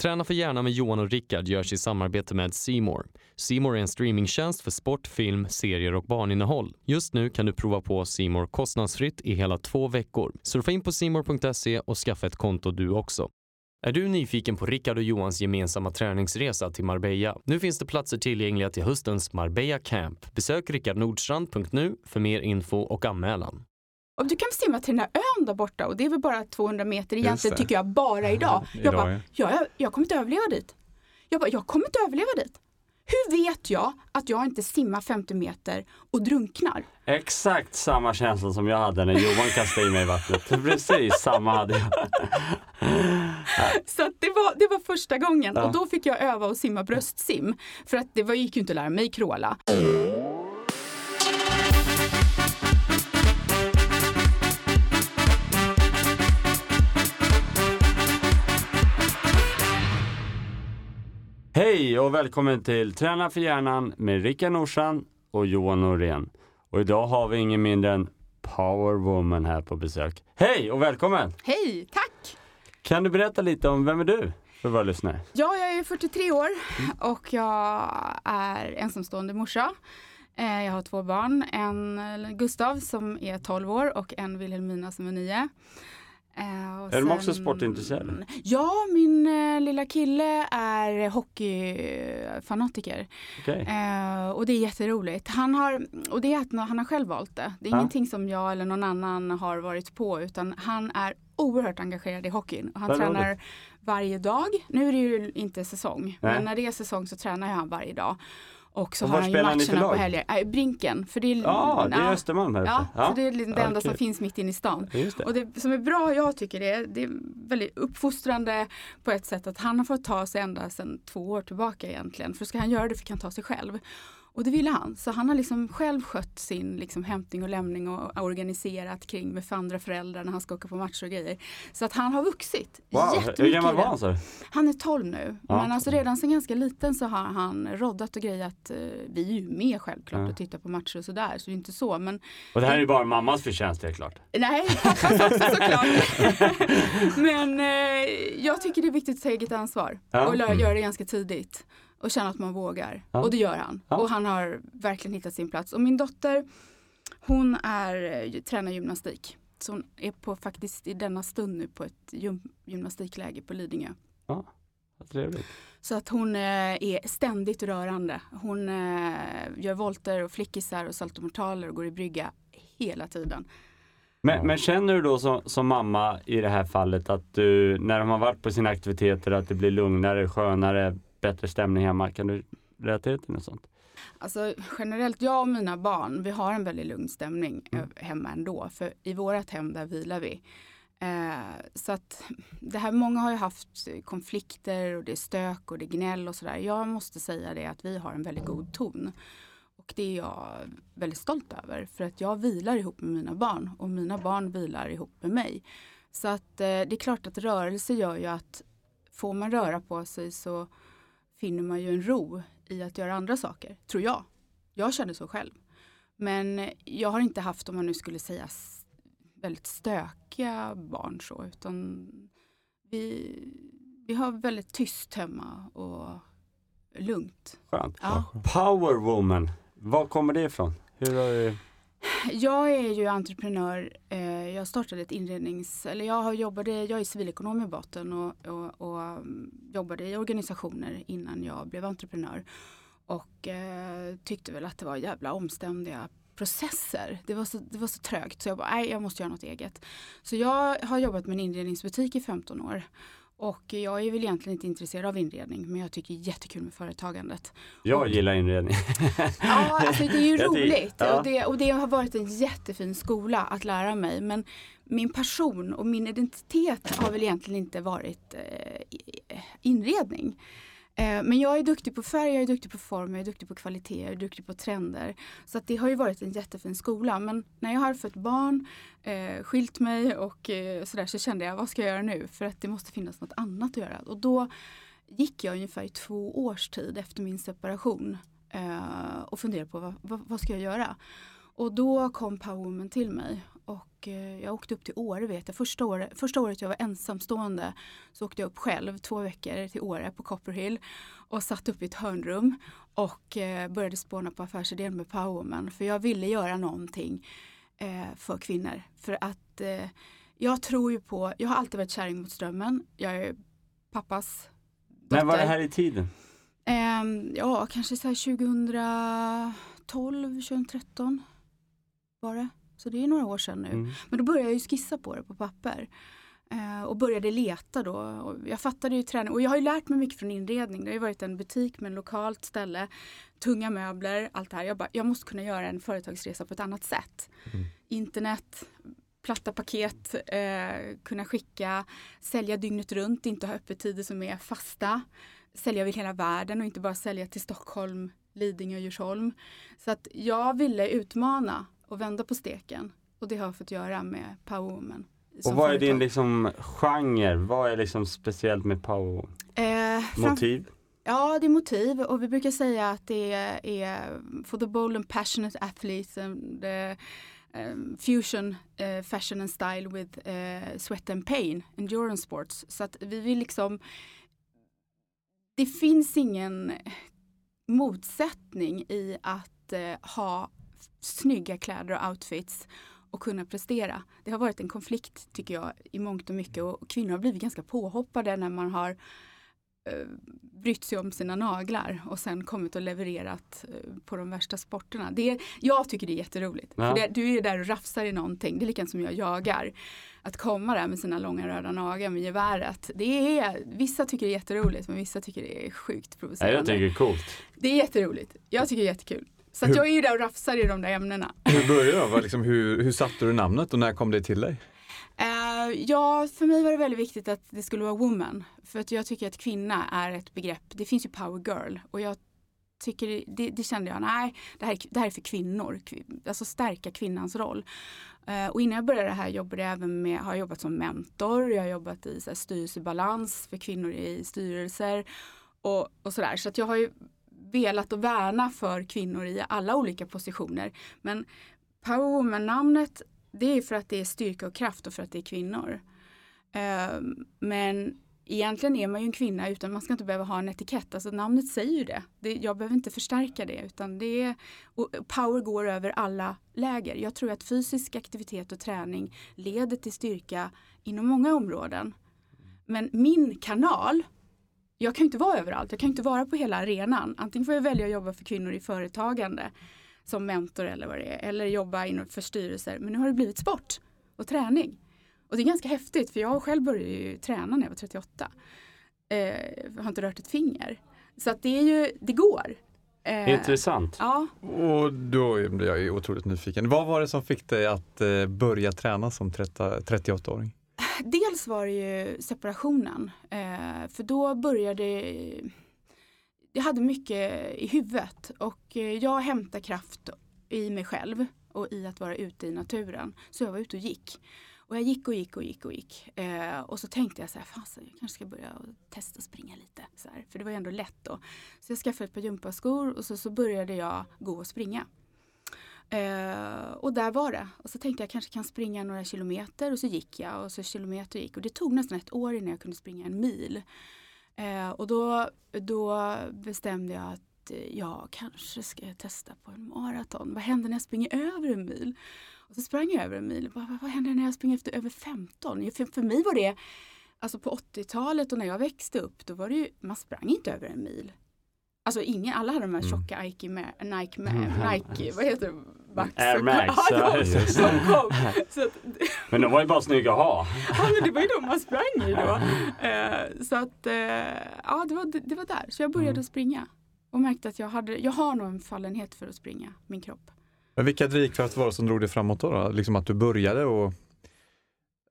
Träna för hjärnan med Johan och Rickard görs i samarbete med Simor. Simor är en streamingtjänst för sport, film, serier och barninnehåll. Just nu kan du prova på Simor kostnadsfritt i hela två veckor. Surfa in på simor.se och skaffa ett konto du också. Är du nyfiken på Rickard och Johans gemensamma träningsresa till Marbella? Nu finns det platser tillgängliga till höstens Marbella Camp. Besök rickardnordstrand.nu för mer info och anmälan. Och du kan simma till den här ön där borta och det är väl bara 200 meter egentligen tycker jag bara idag. Idag, Jag bara, ja. ja, jag, jag kommer inte överleva dit. Jag bara, jag kommer inte överleva dit. Hur vet jag att jag inte simmar 50 meter och drunknar? Exakt samma känsla som jag hade när Johan kastade i mig i vattnet. Precis samma hade jag. Så att det, var, det var första gången Ja. och då fick jag öva och simma bröstsim. För att det var, gick ju inte att lära mig kråla. Hej och välkommen till Träna för hjärnan med Rickard Norsan och Johan Norén. Och idag har vi ingen mindre än Power Woman här på besök. Hej och välkommen! Hej, tack! Kan du berätta lite om vem är du för våra lyssnare? Ja, jag är 43 år och jag är ensamstående morsa. Eh, Jag har två barn, en Gustav som är 12 år och en Wilhelmina som är 9. Eh, Är de också sportintresserade? Ja, min eh, lilla kille är hockeyfanatiker. Okej. Eh, och det är jätteroligt. Han har, och det är att han har själv valt det. Det är Ja. ingenting som jag eller någon annan har varit på utan han är oerhört engagerad i hockeyn. Och han Vad tränar roligt. varje dag. Nu är det ju inte säsong Nej. men när det är säsong så tränar han varje dag. Och så Och har han ju matcherna på helger. Äh, Brinken. För det är, Ja, det är Östermalm här Ja, uppe. så det är det Ja, enda som kul. finns mitt inne i stan. Det. Och det som är bra, jag tycker det, är- det är väldigt uppfostrande på ett sätt att han har fått ta sig ända sedan två år tillbaka egentligen. För ska han göra det fick han ta sig själv. Och det ville han. Så han har liksom själv skött sin liksom hämtning och lämning och organiserat kring med för andra föräldrar när han ska åka på matcher och grejer. Så att han har vuxit Wow, hur jättemycket gammal i var han så? Han är 12 nu. Ja. Men alltså redan sedan ganska liten så har han roddat och grejat. eh, Vi är ju med självklart Ja. och tittar på matcher och sådär. Så det är inte så. Men Och det här är ju bara mammas förtjänst, det är klart. Nej, pappas också såklart. Men eh, jag tycker det är viktigt att ta eget ansvar Ja. och Mm. göra det ganska tidigt och känna att man vågar. Ja. Och det gör han. Ja. Och han har verkligen hittat sin plats. Och min dotter, hon är, eh, tränar gymnastik. Så hon är på, faktiskt i denna stund nu på ett gym, gymnastikläger på Lidingö. Trevligt. Så att hon eh, är ständigt rörande. Hon eh, gör volter och flickisar och saltomortaler och går i brygga hela tiden. Men, men känner du då som, som mamma i det här fallet att du, när de har varit på sina aktiviteter, att det blir lugnare, skönare, bättre stämning hemma? Kan du relatera till något sånt? Alltså generellt, jag och mina barn, vi har en väldigt lugn stämning Mm. eh, hemma ändå. För i vårat hem där vilar vi. Eh, så att det här, många har ju haft konflikter och det är stök och det är gnäll och sådär. Jag måste säga det att vi har en väldigt god ton. Och det är jag väldigt stolt över. För att jag vilar ihop med mina barn och mina barn vilar ihop med mig. Så att eh, det är klart att rörelse gör ju att får man röra på sig så finner man ju en ro i att göra andra saker, tror jag. Jag känner så själv. Men jag har inte haft, om man nu skulle säga, väldigt stökiga barn så, utan vi, vi har väldigt tyst hemma och lugnt. Skönt. Ja. Power woman, var kommer det ifrån? Hur har du... Jag är ju entreprenör. Eh, jag startade ett inrednings... Eller jag har jobbade, jag är civilekonom i botten och, och, och mm, jobbade i organisationer innan jag blev entreprenör. Och eh, tyckte väl att det var jävla omständiga processer. Det var, så, det var så trögt så jag bara, nej jag måste göra något eget. Så jag har jobbat med en inredningsbutik i 15 år. Och jag är väl egentligen inte intresserad av inredning men jag tycker jättekul med företagandet. Jag Och- gillar inredning. Ja, alltså det är ju roligt ja. och, det, och det har varit en jättefin skola att lära mig. Men min passion och min identitet har väl egentligen inte varit eh, inredning. Eh, men jag är duktig på färg, jag är duktig på form, jag är duktig på kvalitet, jag är duktig på trender. Så att det har ju varit en jättefin skola. Men när jag har fött barn, eh, skilt mig och eh, sådär så kände jag, vad ska jag göra nu? För att det måste finnas något annat att göra. Och då gick jag ungefär i två års tid efter min separation eh, och funderade på vad, vad, vad ska jag göra? Och då kom Power Woman till mig och eh, jag åkte upp till Åre vet jag. Första året, första året jag var ensamstående så åkte jag upp själv två veckor till Åre på Copperhill och satt upp i ett hörnrum och eh, började spåna på affärsidén med Powerwoman. För jag ville göra någonting eh, för kvinnor. För att jag tror ju på, jag har alltid varit kärring mot strömmen. Jag är pappas dotter. När var det här i tiden? Ehm, ja, kanske så här 2012, 2013 var det. Så det är några år sedan nu. Mm. Men då började jag ju skissa på det på papper. Eh, och började leta då. Och jag fattade ju träning och jag har ju lärt mig mycket från inredning. Det har ju varit en butik med en lokalt ställe, tunga möbler, allt det här. Jag, bara, jag måste kunna göra en företagsresa på ett annat sätt. Mm. Internet, platta paket, eh, kunna skicka, sälja dygnet runt, inte ha öppettider som är fasta. Sälja över hela världen och inte bara sälja till Stockholm, Lidingö och Djursholm. Så att jag ville utmana och vända på steken. Och det har fått göra med Powerwoman. Och vad är din liksom genre? Vad är liksom speciellt med power? Eh, Motiv? Ja, det är motiv och vi brukar säga att det är, är for the bold and passionate athletes and the, um, fusion eh, fashion and style with eh, sweat and pain, endurance sports. Så att vi vill liksom det finns ingen motsättning i att eh, ha snygga kläder och outfits och kunna prestera. Det har varit en konflikt tycker jag i mångt och mycket och kvinnor har blivit ganska påhoppade när man har eh, brytt sig om sina naglar och sen kommit och levererat eh, på de värsta sporterna. Det är, jag tycker det är jätteroligt. Ja. Det, du är där och rafsar i någonting. Det är likadant som jag jagar. Att komma där med sina långa röda naglar med geväret. Det är, vissa tycker det är jätteroligt men vissa tycker det är sjukt provocerande. jag tycker det är coolt. Det är jätteroligt. Jag tycker det är jättekul. Så jag är ju där och rafsar i de där ämnena. Hur började? Vad Liksom, hur, hur satte du namnet och när kom det till dig? Eh, ja, för mig var det väldigt viktigt att det skulle vara woman. För att jag tycker att kvinna är ett begrepp. Det finns ju power girl och jag tycker det, det kände jag, nej, det här, är- det här är för kvinnor. Kvi- Alltså stärka kvinnans roll. Eh, och innan jag började det här jobbade jag även med, har jag jobbat som mentor, jag har jobbat i så här, styrelsebalans för kvinnor i styrelser och, och sådär. Så att jag har ju velat att värna för kvinnor i alla olika positioner. Men Power Woman-namnet det är för att det är styrka och kraft och för att det är kvinnor. Ehm, men egentligen är man ju en kvinna utan man ska inte behöva ha en etikett. Alltså namnet säger ju det. det jag behöver inte förstärka det utan det är och power går över alla läger. Jag tror att fysisk aktivitet och träning leder till styrka inom många områden. Men min kanal jag kan ju inte vara överallt, jag kan ju inte vara på hela arenan. Antingen får jag välja att jobba för kvinnor i företagande som mentor eller vad det är, eller jobba inom för styrelser. Men nu har det blivit sport och träning. Och det är ganska häftigt för jag själv började ju träna när jag var 38. Eh, jag har inte rört ett finger. Så att det är ju, det går. Eh, Intressant. Ja, Och då blir jag ju otroligt nyfiken. Vad var det som fick dig att eh, börja träna som 30 38-åring? Dels var det ju separationen. Eh, för då började jag hade mycket i huvudet och eh, jag hämtade kraft i mig själv och i att vara ute i naturen. Så jag var ute och gick. Och jag gick och gick och gick och gick. Eh, och så tänkte jag så här, fasen jag kanske ska börja testa springa lite. Så här, för det var ju ändå lätt då. Så jag skaffade ett par gympaskor och så, så började jag gå och springa. Eh, och där var det. Och så tänkte jag kanske kan springa några kilometer och så gick jag och så kilometer gick. Och det tog nästan ett år innan jag kunde springa en mil. Eh, och då, då bestämde jag att eh, jag kanske ska jag testa på en maraton. Vad händer när jag springer över en mil? Och så sprang jag över en mil. Vad, vad händer när jag springer efter över 15? För, för mig var det, alltså på 80-talet och när jag växte upp, då var det ju, man sprang inte över en mil. Alltså ingen, alla hade de här Mm. tjocka Nike, med, Nike, med, Nike vad heter det? Max. Air Max, Ja, ja, de, just de kom. Att, Men de var ju bara snygga att ha. ja, men det var ju de man sprang i då. Eh, så att, eh, ja det var, det, det var där. Så jag började Mm. springa. Och märkte att jag, hade, jag har nog en fallenhet för att springa, min kropp. Men vilka drivkrafter var det som drog dig framåt då? då? Liksom att du började och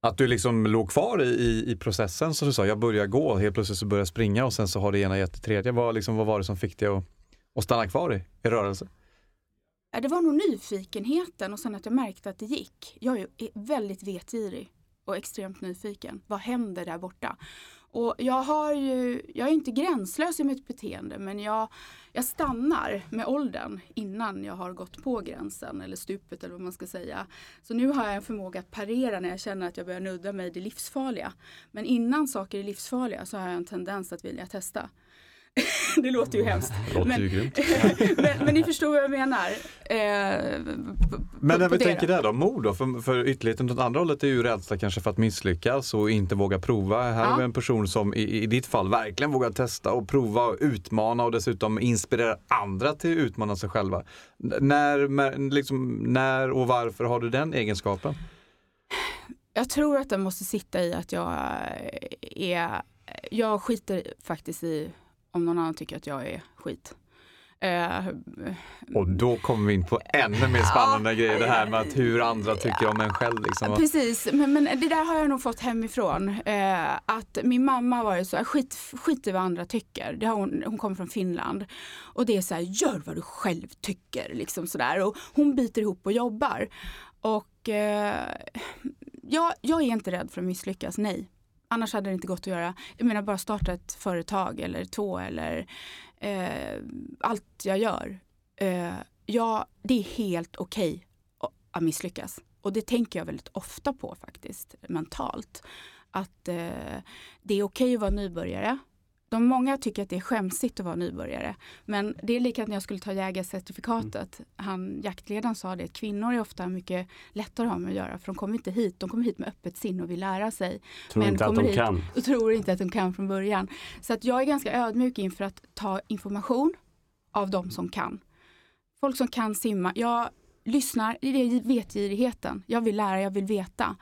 att du liksom låg kvar i, i, i processen som du sa, jag börjar gå, helt plötsligt så börjar jag springa och sen så har det ena gett det tredje. Vad, liksom, vad var det som fick dig att, att stanna kvar i, i rörelse? Det var nog nyfikenheten och sen att jag märkte att det gick. Jag är ju väldigt vetgirig och extremt nyfiken. Vad händer där borta? Och jag har ju, jag är inte gränslös i mitt beteende men jag, jag stannar med åldern innan jag har gått på gränsen eller stupet eller vad man ska säga. Så nu har jag en förmåga att parera när jag känner att jag börjar nudda mig det livsfarliga. Men innan saker är livsfarliga så har jag en tendens att vilja testa. det låter ju hemskt. Det låter ju grymt. men, men ni förstår vad jag menar. Eh, Men när vi det tänker där då, mod då? För, för ytterligheten åt andra hållet är ju rädsla kanske för att misslyckas och inte våga prova. Här Ja. är vi en person som i, i ditt fall verkligen vågar testa och prova och utmana och dessutom inspirera andra till att utmana sig själva. När, när- liksom, när och varför har du den egenskapen? Jag tror att den måste sitta i att jag är, jag skiter faktiskt i om någon annan tycker att jag är skit. Eh, Och då kommer vi in på ännu mer spännande grejer, det här med att hur andra tycker om en själv. Liksom. Precis, men, men det där har jag nog fått hemifrån. Eh, att min mamma var ju så här, skit, skit i vad andra tycker. Det har hon, hon kommer från Finland. Och det är så här, gör vad du själv tycker. Liksom sådär. Och hon biter ihop och jobbar. Och eh, jag, jag är inte rädd för att misslyckas, nej. Annars hade det inte gått att göra. Jag menar bara starta ett företag eller två eller eh, allt jag gör. Eh, ja, det är helt okej att- att misslyckas. Och det tänker jag väldigt ofta på faktiskt, mentalt. Att eh, det är okej att vara nybörjare. De många tycker att det är skämsigt att vara nybörjare. Men det är likadant när jag skulle ta jägarcertifikatet. Han, jaktledaren sa det, att kvinnor är ofta mycket lättare att ha med att göra. För de kommer inte hit, de kommer hit med öppet sinne och vill lära sig. Tror Men inte att de hit- kan. Och tror inte att de kan från början. Så att jag är ganska ödmjuk inför att ta information av de som kan. Folk som kan simma. Jag lyssnar, det är vetgirigheten. Jag vill lära, jag vill veta.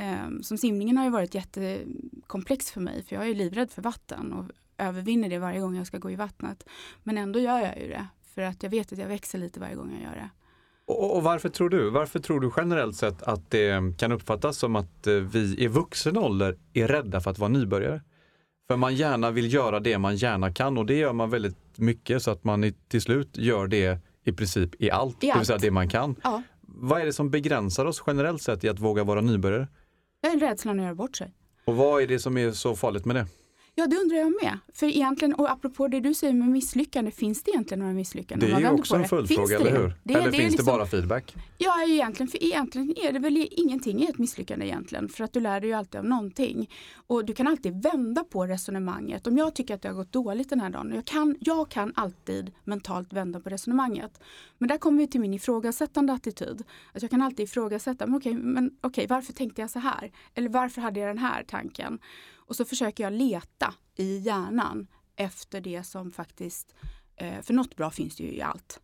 Ehm, som simningen har ju varit jättekomplex för mig för jag är livrädd för vatten och övervinner det varje gång jag ska gå i vattnet. Men ändå gör jag ju det för att jag vet att jag växer lite varje gång jag gör det. Och, och varför tror du? Varför tror du generellt sett att det kan uppfattas som att eh, vi i vuxen ålder är rädda för att vara nybörjare? För man gärna vill göra det man gärna kan och det gör man väldigt mycket så att man till slut gör det i princip i allt, I det vill säga allt. det man kan. Ja, Vad är det som begränsar oss generellt sett i att våga vara nybörjare? Jag är rädslan att göra bort sig. Och vad är det som är så farligt med det? Ja, det undrar jag med. För egentligen, och apropå det du säger med misslyckande, finns det egentligen några misslyckanden? Det är ju också en följdfråga, eller hur? Det, eller det finns liksom- det bara feedback? Ja, egentligen, för egentligen är det väl ingenting är ett misslyckande egentligen. För att du lär dig ju alltid av någonting. Och du kan alltid vända på resonemanget. Om jag tycker att det har gått dåligt den här dagen. Jag kan, jag kan alltid mentalt vända på resonemanget. Men där kommer vi till min ifrågasättande attityd. Att jag kan alltid ifrågasätta, men okej, men okej, varför tänkte jag så här? Eller varför hade jag den här tanken? Och så försöker jag leta i hjärnan efter det som faktiskt, eh, för något bra finns det ju i allt.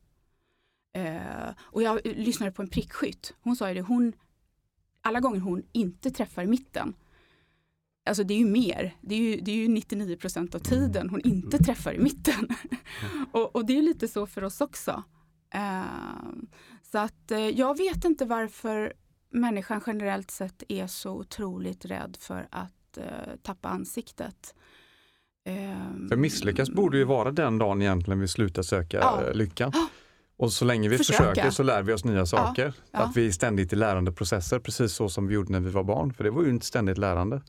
Eh, och jag lyssnade på en prickskytt. Hon sa ju det, hon, alla gånger hon inte träffar i mitten, alltså det är ju mer, det är ju, det är ju 99 procent av tiden hon inte träffar i mitten. och, och det är lite så för oss också. Eh, så att eh, jag vet inte varför människan generellt sett är så otroligt rädd för att eh, tappa ansiktet. Eh, För misslyckas borde ju vara den dagen egentligen vi slutar söka Ja. eh, lyckan. Och så länge vi Försöka. försöker så lär vi oss nya saker. ja. Att vi är ständigt i lärandeprocesser, precis så som vi gjorde när vi var barn. För det var ju ett ständigt lärande.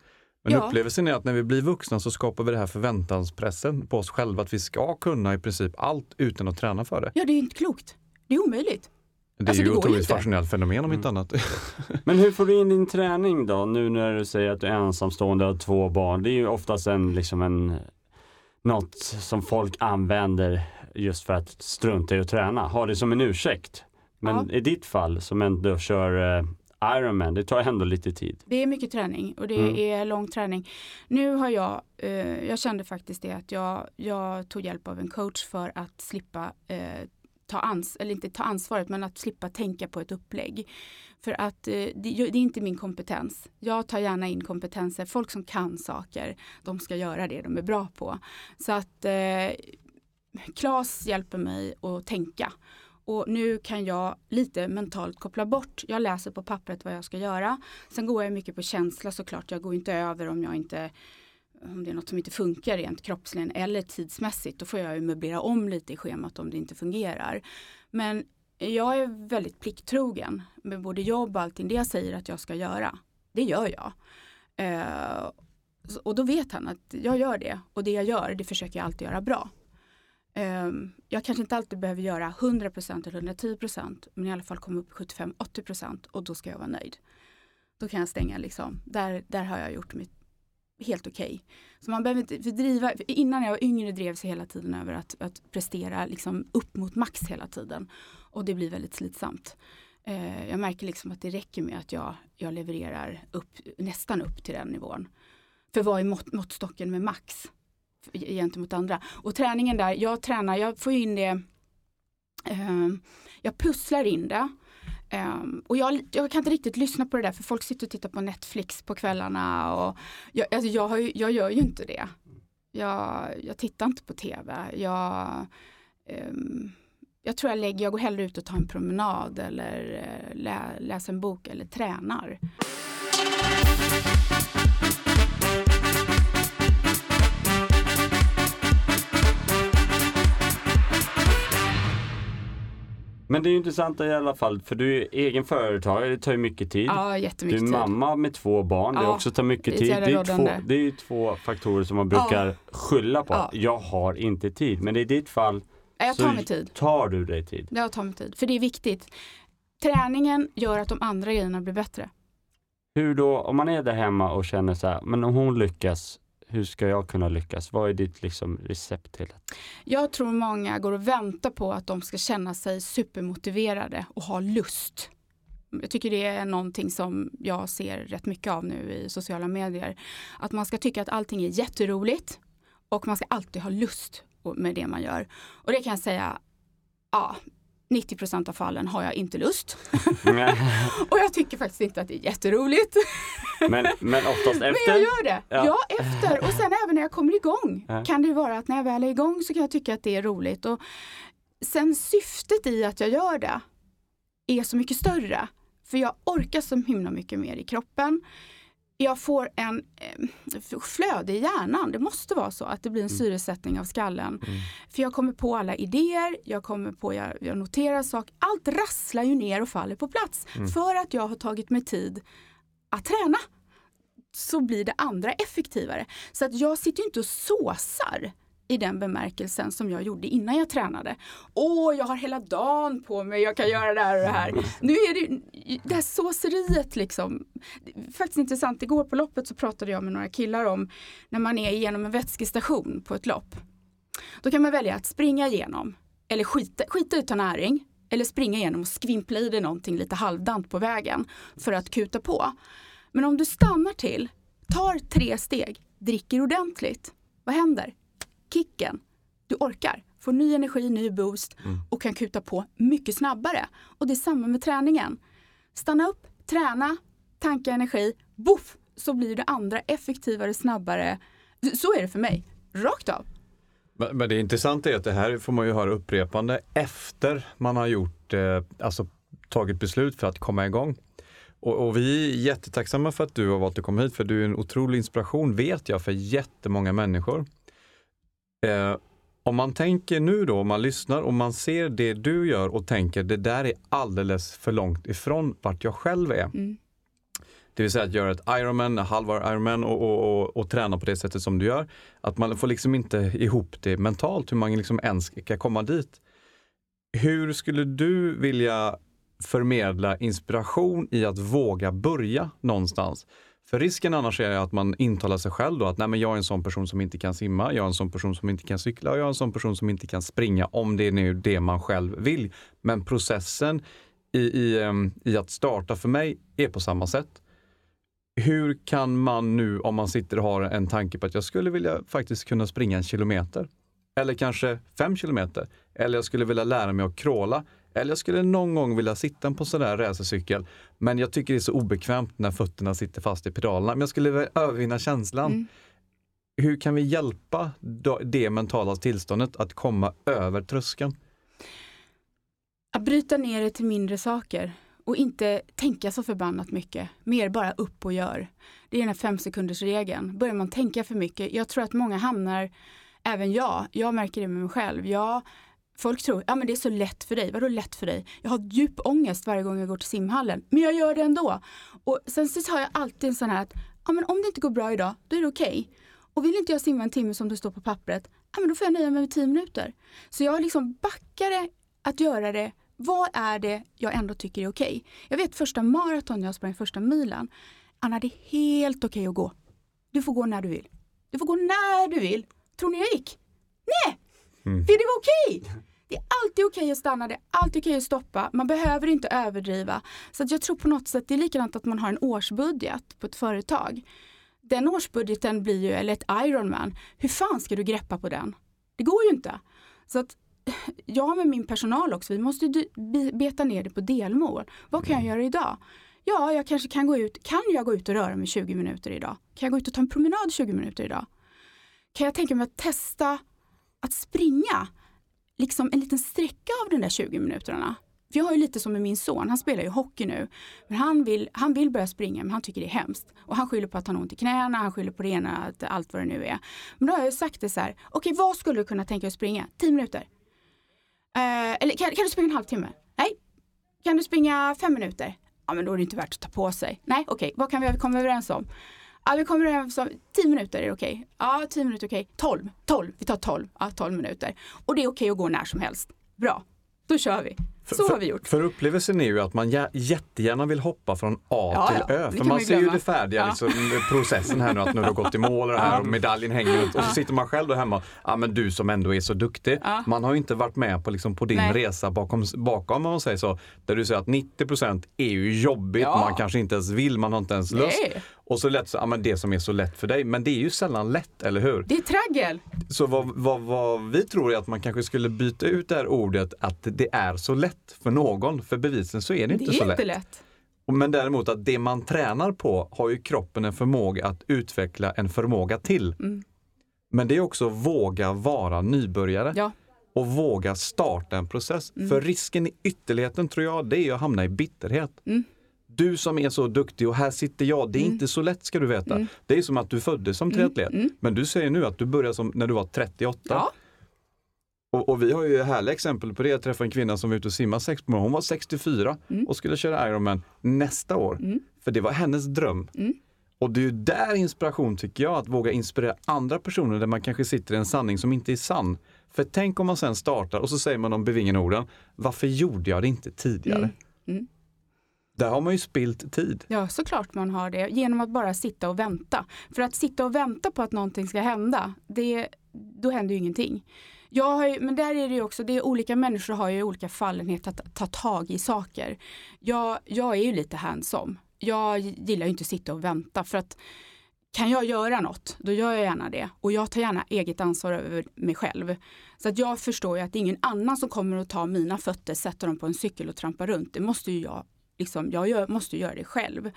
Men Ja. upplevelsen är att när vi blir vuxna så skapar vi det här förväntanspressen på oss själva att vi ska kunna i princip allt utan att träna för det. Ja, det är inte klokt. Det är omöjligt. Det är Alltså, ju ju otroligt fascinerande fenomen om Mm. inte annat. Men hur får du in din träning då? Nu när du säger att du är ensamstående och har två barn. Det är ju oftast en, liksom en, något som folk använder just för att strunta i att träna. Har det som en ursäkt. Men i ditt fall som ändå kör eh, Ironman, det tar ändå lite tid. Det är mycket träning och det Mm. är lång träning. Nu har jag, eh, jag kände faktiskt det att jag, jag tog hjälp av en coach för att slippa eh, ta ans eller inte ta ansvaret men att slippa tänka på ett upplägg. För att eh, det, det är inte min kompetens. Jag tar gärna in kompetenser, folk som kan saker, de ska göra det de är bra på. Så att eh, Klas hjälper mig att tänka. Och nu kan jag lite mentalt koppla bort. Jag läser på pappret vad jag ska göra. Sen går jag mycket på känsla såklart. Jag går inte över om jag inte om det är något som inte funkar rent kroppsligen eller tidsmässigt. Då får jag ju möblera om lite i schemat om det inte fungerar. Men jag är väldigt plikttrogen med både jobb och allting det jag säger att jag ska göra. Det gör jag. Eh, Och då vet han att jag gör det och det jag gör det försöker jag alltid göra bra. Eh, jag kanske inte alltid behöver göra 100% eller 110% men i alla fall komma upp 75-80% och då ska jag vara nöjd. Då kan jag stänga liksom, där, där har jag gjort mitt helt okej. Så man behöver inte för driva, för innan jag var yngre drevs jag hela tiden över att, att prestera liksom upp mot max hela tiden. Och det blir väldigt slitsamt. Eh, jag märker liksom att det räcker med att jag, jag levererar upp, nästan upp till den nivån. För vad är mått, måttstocken med max gentemot andra? Och träningen där, jag tränar, jag får in det, eh, jag pusslar in det. Um, och jag, jag kan inte riktigt lyssna på det där för folk sitter och tittar på Netflix på kvällarna. Och jag, alltså jag, har ju, jag gör ju inte det. Jag, jag tittar inte på tv. Jag, um, jag tror jag lägger, jag går hellre ut och tar en promenad eller eh, lä, läser en bok eller tränar. Men det är ju intressant i alla fall för du är egen företagare, det tar ju mycket tid. Ja, Du jättemycket är tid. mamma med två barn, det Ja, också tar mycket det är tid. Det är, två, det är ju två faktorer som man brukar skylla på. Ja. Jag har inte tid. Men i ditt fall Ja, Jag så tar mig tid. tar du dig tid. Jag tar mig tid. För det är viktigt. Träningen gör att de andra grejerna blir bättre. Hur då, om man är där hemma och känner så här, men om hon lyckas, hur ska jag kunna lyckas? Vad är ditt liksom recept till det? Jag tror många går och väntar på att de ska känna sig supermotiverade och ha lust. Jag tycker det är någonting som jag ser rätt mycket av nu i sociala medier. Att man ska tycka att allting är jätteroligt och man ska alltid ha lust med det man gör. Och det kan jag säga, ja, 90% av fallen har jag inte lust. och jag tycker faktiskt inte att det är jätteroligt. men, men oftast Men jag efter. gör det. Ja. Ja. efter. Och sen även när jag kommer igång Ja. kan det vara att när jag väl är igång så kan jag tycka att det är roligt. Och sen syftet i att jag gör det är så mycket större. För jag orkar så himla mycket mer i kroppen. Jag får en eh, flöde i hjärnan. Det måste vara så att det blir en syresättning av skallen. Mm. För jag kommer på alla idéer, jag kommer på, jag, jag noterar saker. Allt rasslar ju ner och faller på plats. Mm. För att jag har tagit mig tid att träna så blir det andra effektivare. Så att jag sitter ju inte och såsar i den bemärkelsen som jag gjorde innan jag tränade. Åh, jag har hela dagen på mig, jag kan göra det här och det här. Nu är det ju- det här såseriet liksom. Det Faktiskt intressant, igår på loppet så pratade jag med några killar om när man är igenom en vätskestation på ett lopp. Då kan man välja att springa igenom eller skita, skita ut näring eller springa igenom och skvimpla i dig någonting lite halvdant på vägen för att kuta på. Men om du stannar till, tar tre steg, dricker ordentligt, vad händer? Kicken, du orkar, får ny energi, ny boost och kan kuta på mycket snabbare. Och det är samma med träningen. Stanna upp, träna, tanka energi, boff, så blir det andra effektivare, snabbare. Så är det för mig, rakt av. Men, men det intressanta är att det här får man ju höra upprepande efter man har gjort, eh, alltså tagit beslut för att komma igång. Och, och vi är jättetacksamma för att du har valt att komma hit, för du är en otrolig inspiration, vet jag, för jättemånga människor. Eh, om man tänker nu då, om man lyssnar och man ser det du gör och tänker det där är alldeles för långt ifrån vart jag själv är. Mm. Det vill säga att göra ett Ironman, halvar Ironman och, och, och, och träna på det sättet som du gör. Att man får liksom inte ihop det mentalt, hur man liksom ens ska komma dit. Hur skulle du vilja förmedla inspiration i att våga börja någonstans? För risken annars är att man intalar sig själv då att Nej, men jag är en sån person som inte kan simma, jag är en sån person som inte kan cykla och jag är en sån person som inte kan springa om det är nu det man själv vill. Men processen i, i, ehm, i att starta för mig är på samma sätt. Hur kan man nu om man sitter och har en tanke på att jag skulle vilja faktiskt kunna springa en kilometer eller kanske fem kilometer eller jag skulle vilja lära mig att kråla eller jag skulle någon gång vilja sitta på en sån där racercykel men jag tycker det är så obekvämt när fötterna sitter fast i pedalerna. Men jag skulle övervinna känslan. Mm. Hur kan vi hjälpa det mentala tillståndet att komma över tröskeln? Att bryta ner det till mindre saker och inte tänka så förbannat mycket. Mer bara upp och gör. Det är den här fem sekunders regeln. Börjar man tänka för mycket, jag tror att många hamnar, även jag, jag märker det med mig själv. Jag, folk tror, ja men det är så lätt för dig. Vadå lätt för dig? Jag har djup ångest varje gång jag går till simhallen, men jag gör det ändå. Och sen så har jag alltid en sån här att, ja, men om det inte går bra idag, då är det okej. Och vill inte jag simma en timme som det står på pappret, ja, men då får jag nöja mig med tio minuter. Så jag liksom backade att göra det. Vad är det jag ändå tycker är okej? Jag vet första maraton jag sprang första milen. Anna, det är helt okej att gå. Du får gå när du vill. Du får gå när du vill. Tror ni jag gick? Nej! För det var okej. Det är alltid okej att stanna, det är alltid okej att stoppa. Man behöver inte överdriva. Så att jag tror på något sätt, det är likadant att man har en årsbudget på ett företag. Den årsbudgeten blir ju, eller ett Ironman, hur fan ska du greppa på den? Det går ju inte. Så att jag med min personal också, vi måste ju beta ner det på delmål. Vad kan jag göra idag? Ja, jag kanske kan gå ut, kan jag gå ut och röra mig 20 minuter idag? Kan jag gå ut och ta en promenad 20 minuter idag? Kan jag tänka mig att testa att springa liksom en liten sträcka av de där 20 minuterna? För jag har ju lite som med min son, han spelar ju hockey nu. Men han vill, han vill börja springa men han tycker det är hemskt. Och han skyller på att han har ont i knäna, han skyller på det ena, att allt vad det nu är. Men då har jag sagt det så här, okej vad skulle du kunna tänka dig att springa? 10 minuter? Eh, eller kan, kan du springa en halvtimme? Nej. Kan du springa 5 minuter? Ja men då är det inte värt att ta på sig. Nej okej, vad kan vi komma överens om? Ja, vi kommer överens om 10 minuter är det okej. Ja, 10 minuter är okej. 12, 12, vi tar 12, ja 12 minuter. Och det är okej att gå när som helst. Bra, då kör vi. Så har vi gjort. För upplevelsen är ju att man jä- jättegärna vill hoppa från A Ja, till Ö. För man ser ju det färdiga Ja. liksom, processen här nu att nu har gått i mål och det här och medaljen hänger runt. Och så sitter man själv då hemma. Ja men du som ändå är så duktig. Ja. Man har ju inte varit med på, liksom, på din Nej. resa bakom, bakom om man säger så. Där du säger att 90% är ju jobbigt, man kanske inte ens vill, man har inte ens lust. Och så lätt så, ja men det som är så lätt för dig. Men det är ju sällan lätt, eller hur? Det är traggel. Så vad, vad, vad vi tror är att man kanske skulle byta ut det här ordet att det är så lätt för någon. För bevisen så är det Det inte så är inte lätt. lätt. Men däremot att det man tränar på har ju kroppen en förmåga att utveckla en förmåga till. Mm. Men det är också våga vara nybörjare Ja. och våga starta en process. För risken i ytterligheten tror jag det är att hamna i bitterhet. Mm. Du som är så duktig och här sitter jag, det är Mm. inte så lätt ska du veta. Mm. Det är som att du föddes som triatlet. mm. Men du säger nu att du började som när du var 38. Ja. Och, och vi har ju härliga exempel på det. Jag träffade en kvinna som var ute och simmade sex på morgonen. Hon var 64 Mm. och skulle köra Ironman nästa år. Mm. För det var hennes dröm. Mm. Och det är ju där inspiration tycker jag, att våga inspirera andra personer där man kanske sitter i en sanning som inte är sann. För tänk om man sen startar och så säger man de bevingade orden, varför gjorde jag det inte tidigare? Mm. Mm. Där har man ju spilt tid. Ja, såklart man har det. Genom att bara sitta och vänta. För att sitta och vänta på att någonting ska hända, det, då händer ju ingenting. Jag har ju, men där är det ju också, det är olika människor har ju olika fallenhet att ta tag i saker. Jag, jag är ju lite hands-on. Jag gillar ju inte att sitta och vänta för att kan jag göra något, då gör jag gärna det. Och jag tar gärna eget ansvar över mig själv. Så att jag förstår ju att det är ingen annan som kommer att ta mina fötter, sätta dem på en cykel och trampa runt. Det måste ju jag, liksom, jag gör, måste göra det själv.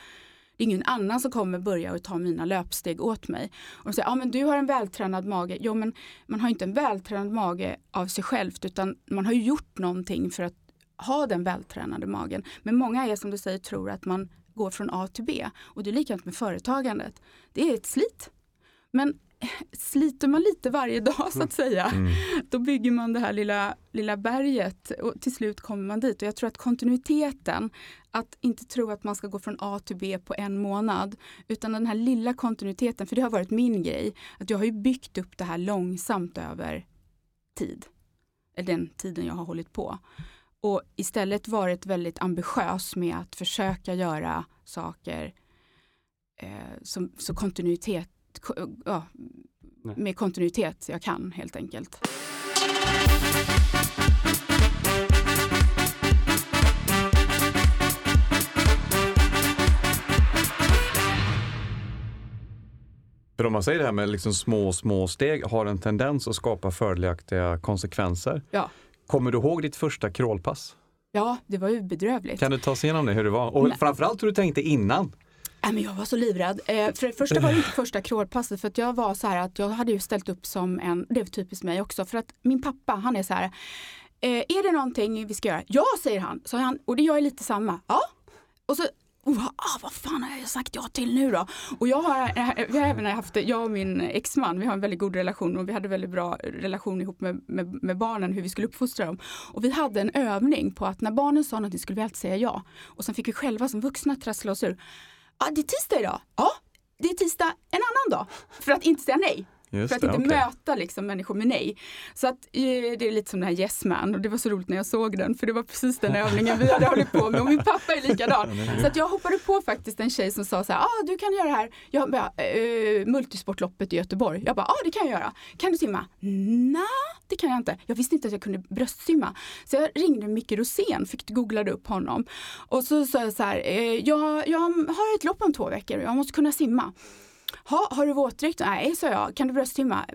Det är ingen annan som kommer börja och ta mina löpsteg åt mig. Och de säger, ja men du har en vältränad mage. Jo men man har inte en vältränad mage av sig självt utan man har ju gjort någonting för att ha den vältränade magen. Men många är som du säger tror att man går från A till B. Och det är likadant med företagandet. Det är ett slit. Men sliter man lite varje dag så att säga, Mm. då bygger man det här lilla, lilla berget och till slut kommer man dit. Och jag tror att kontinuiteten, att inte tro att man ska gå från A till B på en månad, utan den här lilla kontinuiteten, för det har varit min grej, att jag har ju byggt upp det här långsamt över tid. Eller den tiden jag har hållit på. Och istället varit väldigt ambitiös med att försöka göra saker eh, som, så kontinuitet, ja, med kontinuitet jag kan helt enkelt. För om man säger det här med liksom små, små steg har en tendens att skapa fördelaktiga konsekvenser. Ja. Kommer du ihåg ditt första crawlpass? Ja, det var ju bedrövligt. Kan du ta oss igenom det, hur det var? Och Nej. framförallt hur du tänkte innan. Nej, men jag var så livrädd. Eh, för det första var det inte första crawlpasset för att jag var så här att jag hade ju ställt upp som en, det är typiskt mig också, för att min pappa han är så här, eh, är det någonting vi ska göra? Ja, säger han. Så han och det jag är lite samma. Ja. Och så Oh, ah, vad fan har jag sagt ja till nu då? Och jag har, vi har även haft, jag och min exman, vi har en väldigt god relation och vi hade väldigt bra relation ihop med, med, med barnen, hur vi skulle uppfostra dem. Och vi hade en övning på att när barnen sa något skulle vi alltid säga ja. Och sen fick vi själva som vuxna trassla oss ur. Ja, det är tisdag idag. Ja, det är tisdag en annan dag. För att inte säga nej. Just För att det, inte okej. möta liksom människor med nej. Så att, eh, det är lite som den här Yes Man och det var så roligt när jag såg den för det var precis den övningen vi hade hållit på med och min pappa är likadan. Så att jag hoppade på faktiskt en tjej som sa så här, ah, du kan göra det här, jag bara, eh, multisportloppet i Göteborg. Jag bara, ja ah, det kan jag göra. Kan du simma? Nej, det kan jag inte. Jag visste inte att jag kunde bröstsimma. Så jag ringde Micke Rosén, fick googlade upp honom. Och så sa jag så här, eh, jag, jag har ett lopp om två veckor och jag måste kunna simma. Ha, har du våtdräkt? Nej, sa jag. Kan du bröstsimma?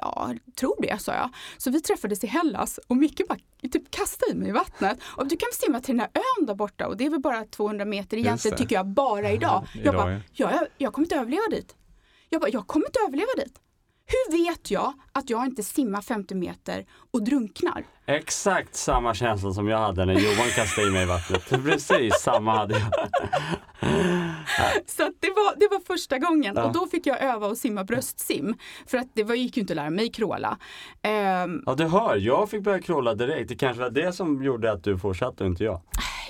Ja, tror det, sa jag. Så vi träffades i Hellas och Micke bara typ kastade i mig i vattnet. Och du kan simma till den här ön där borta och det är väl bara 200 meter egentligen tycker jag bara idag. Idag, Jag bara, ja. ja, jag, jag kommer inte överleva dit. Jag bara, jag kommer inte överleva dit. Hur vet jag att jag inte simmar 50 meter och drunknar? Exakt samma känsla som jag hade när Johan kastade i mig i vattnet. Precis samma hade jag. Så det, var, det var första gången Ja. och då fick jag öva att simma bröstsim. För att det var, gick ju inte att lära mig kråla. Ehm, Ja du hör, jag fick börja kråla direkt. Det kanske var det som gjorde att du fortsatte och inte jag.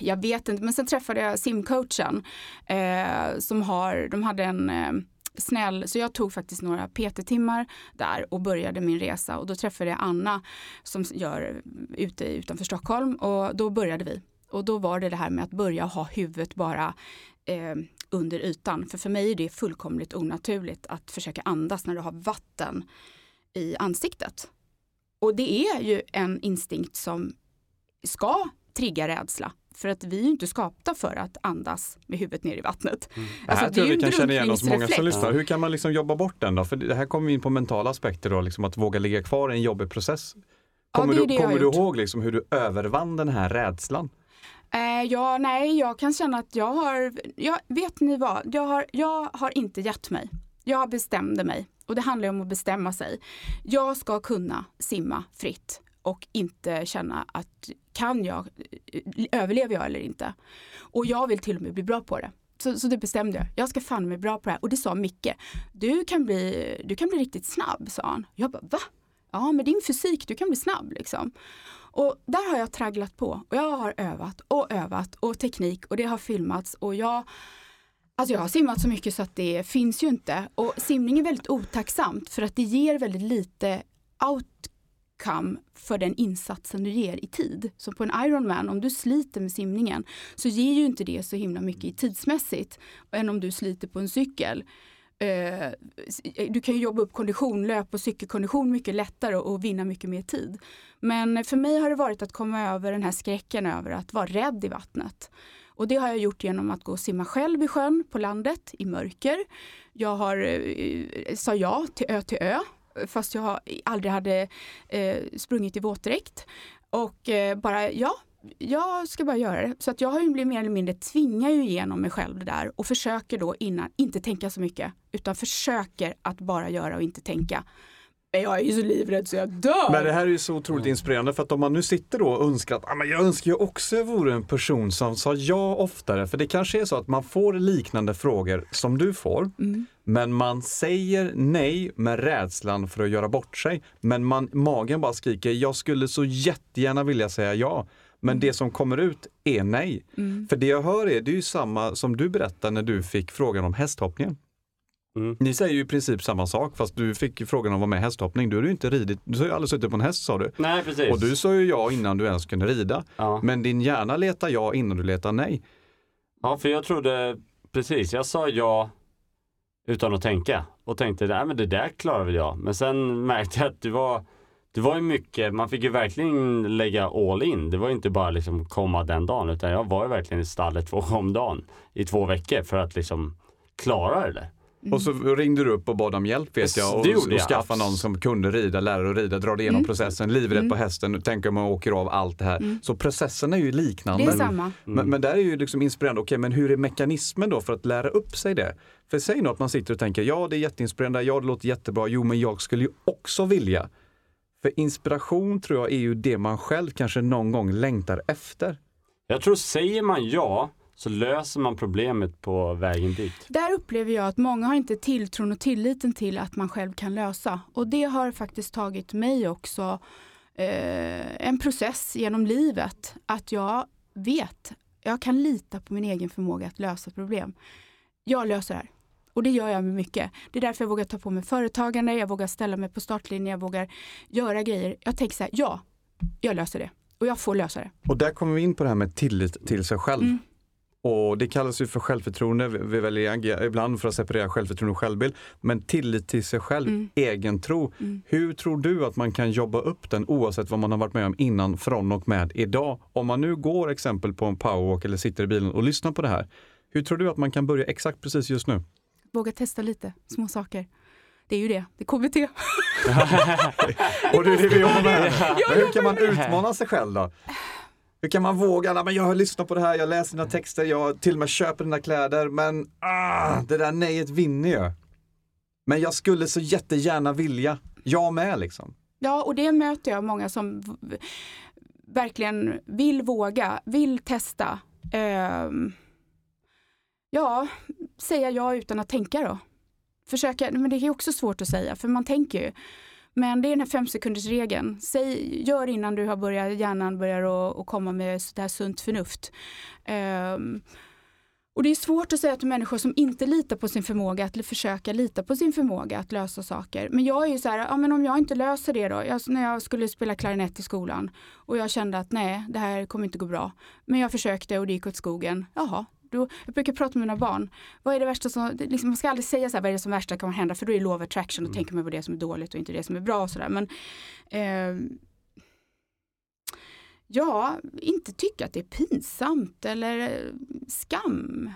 jag vet inte, men sen träffade jag simcoachen eh, som har, de hade en eh, snäll, så jag tog faktiskt några PT-timmar där och började min resa och då träffade jag Anna som gör eh, ute utanför Stockholm och då började vi. Och då var det det här med att börja ha huvudet bara eh, under ytan. För för mig är det fullkomligt onaturligt att försöka andas när du har vatten i ansiktet. Och det är ju en instinkt som ska trigga rädsla. För att vi är ju inte skapta för att andas med huvudet ner i vattnet. Det här Alltså, tror det är jag vi kan känna igen oss många som lyssnar. Hur kan man liksom jobba bort den då? För det här kommer vi in på mentala aspekter då, liksom att våga ligga kvar i en jobbig process. Ja, Kommer det är du, kommer du ihåg liksom hur du övervann den här rädslan? Eh, ja, nej, jag kan känna att jag har, jag, vet ni vad, jag har, jag har inte gett mig. Jag bestämde mig och det handlar om att bestämma sig. Jag ska kunna simma fritt och inte känna att kan jag, överlever jag eller inte? Och jag vill till och med bli bra på det. Så, så det bestämde jag. Jag ska fan bli bra på det här. Och det sa Micke. Du kan bli, du kan bli riktigt snabb, sa han. Jag bara, va? Ja, med din fysik, du kan bli snabb liksom. Och där har jag tragglat på och jag har övat och övat och teknik och det har filmats och jag Alltså jag har simmat så mycket så att det finns ju inte. Och simning är väldigt otacksamt för att det ger väldigt lite outcome för den insatsen du ger i tid. Så på en Ironman, om du sliter med simningen så ger ju inte det så himla mycket i tidsmässigt än om du sliter på en cykel. Eh, du kan ju jobba upp kondition, löp och cykelkondition mycket lättare och, vinna mycket mer tid. Men för mig har det varit att komma över den här skräcken över att vara rädd i vattnet. Och det har jag gjort genom att gå och simma själv i sjön på landet i mörker. Jag har, eh, sa ja till ö till ö fast jag aldrig hade eh, sprungit i våtdräkt. Och eh, bara, ja, jag ska bara göra det. Så att jag har ju blivit mer eller mindre tvingar ju igenom mig själv det där och försöker då innan inte tänka så mycket utan försöker att bara göra och inte tänka. Men jag är ju så livrädd så jag dör. Men det här är ju så otroligt inspirerande för att om man nu sitter då och önskar att ah, men jag önskar ju också jag vore en person som sa ja oftare. För det kanske är så att man får liknande frågor som du får. Mm. Men man säger nej med rädslan för att göra bort sig. Men man, magen bara skriker, jag skulle så jättegärna vilja säga ja. Men det som kommer ut är nej. Mm. För det jag hör är, det är ju samma som du berättade när du fick frågan om hästhoppningen. Mm. Ni säger ju i princip samma sak fast du fick ju frågan om att vara med i hästhoppning. Du har ju inte ridit, du har ju aldrig suttit på en häst sa du. Nej precis. Och du sa ju ja innan du ens kunde rida. ja. Men din hjärna letar ja innan du letar nej. ja, för jag trodde precis, jag sa ja utan att tänka och tänkte nej men det där klarar väl jag. Men sen märkte jag att det var det var ju mycket, man fick ju verkligen lägga all in. Det var ju inte bara liksom komma den dagen utan jag var ju verkligen i stallet två gånger om dagen i två veckor för att liksom klara det där. Och så ringde du upp och bad om hjälp vet jag och, och skaffa någon som kunde rida, lära dig att rida, dra dig igenom Mm. processen, livrädd Mm. på hästen, tänker man åker av allt det här. Mm. Så processen är ju liknande. Det är samma. Men, men där är ju liksom inspirerande, okej men hur är mekanismen då för att lära upp sig det? För säg nu att man sitter och tänker, ja det är jätteinspirerande, ja det låter jättebra, jo men jag skulle ju också vilja. För inspiration tror jag är ju det man själv kanske någon gång längtar efter. Jag tror säger man ja så löser man problemet på vägen dit. Där upplever jag att många har inte tilltron och tilliten till att man själv kan lösa. Och det har faktiskt tagit mig också eh, en process genom livet. Att jag vet, jag kan lita på min egen förmåga att lösa problem. Jag löser det här. Och det gör jag med mycket. Det är därför jag vågar ta på mig företagande, jag vågar ställa mig på startlinjen, jag vågar göra grejer. Jag tänker så här, ja, jag löser det. Och jag får lösa det. Och där kommer vi in på det här med tillit till sig själv. Mm. Och det kallas ju för självförtroende. Vi väljer ibland för att separera självförtroende och självbild. Men tillit till sig själv, Mm. egen tro. Mm. Hur tror du att man kan jobba upp den oavsett vad man har varit med om innan, från och med idag? Om man nu går exempel på en powerwalk eller sitter i bilen och lyssnar på det här. Hur tror du att man kan börja exakt precis just nu? Våga testa lite små saker. Det är ju det, det är KBT. Och det är det vi jobbar med. Hur kan man utmana sig själv då? Hur kan man våga? Nej, men jag har lyssnat på det här, jag läser dina texter, jag till och med köper dina kläder, men ah, det där nejet vinner ju. Men jag skulle så jättegärna vilja. Jag med liksom. Ja, och det möter jag många som verkligen vill våga, vill testa. Ehm, ja, säga ja utan att tänka då. Försöka, men det är också svårt att säga för man tänker ju. Men det är den här femsekundersregeln. Säg, gör innan du har börjat, hjärnan börjar och, och komma med så sunt förnuft. Um, och det är svårt att säga till människor som inte litar på sin förmåga att försöka lita på sin förmåga att lösa saker. Men jag är ju så här, ja men om jag inte löser det då, jag, alltså, när jag skulle spela klarinett i skolan och jag kände att nej, det här kommer inte gå bra. Men jag försökte och det gick åt skogen. Jaha, då, jag brukar prata med mina barn. Vad är det värsta som, liksom, man ska aldrig säga så här, vad är det som värsta kan hända? För då är det of attraction och tänker man på det som är dåligt och inte det som är bra och sådär. Men ehm, ja, inte tycka att det är pinsamt eller eh, skam.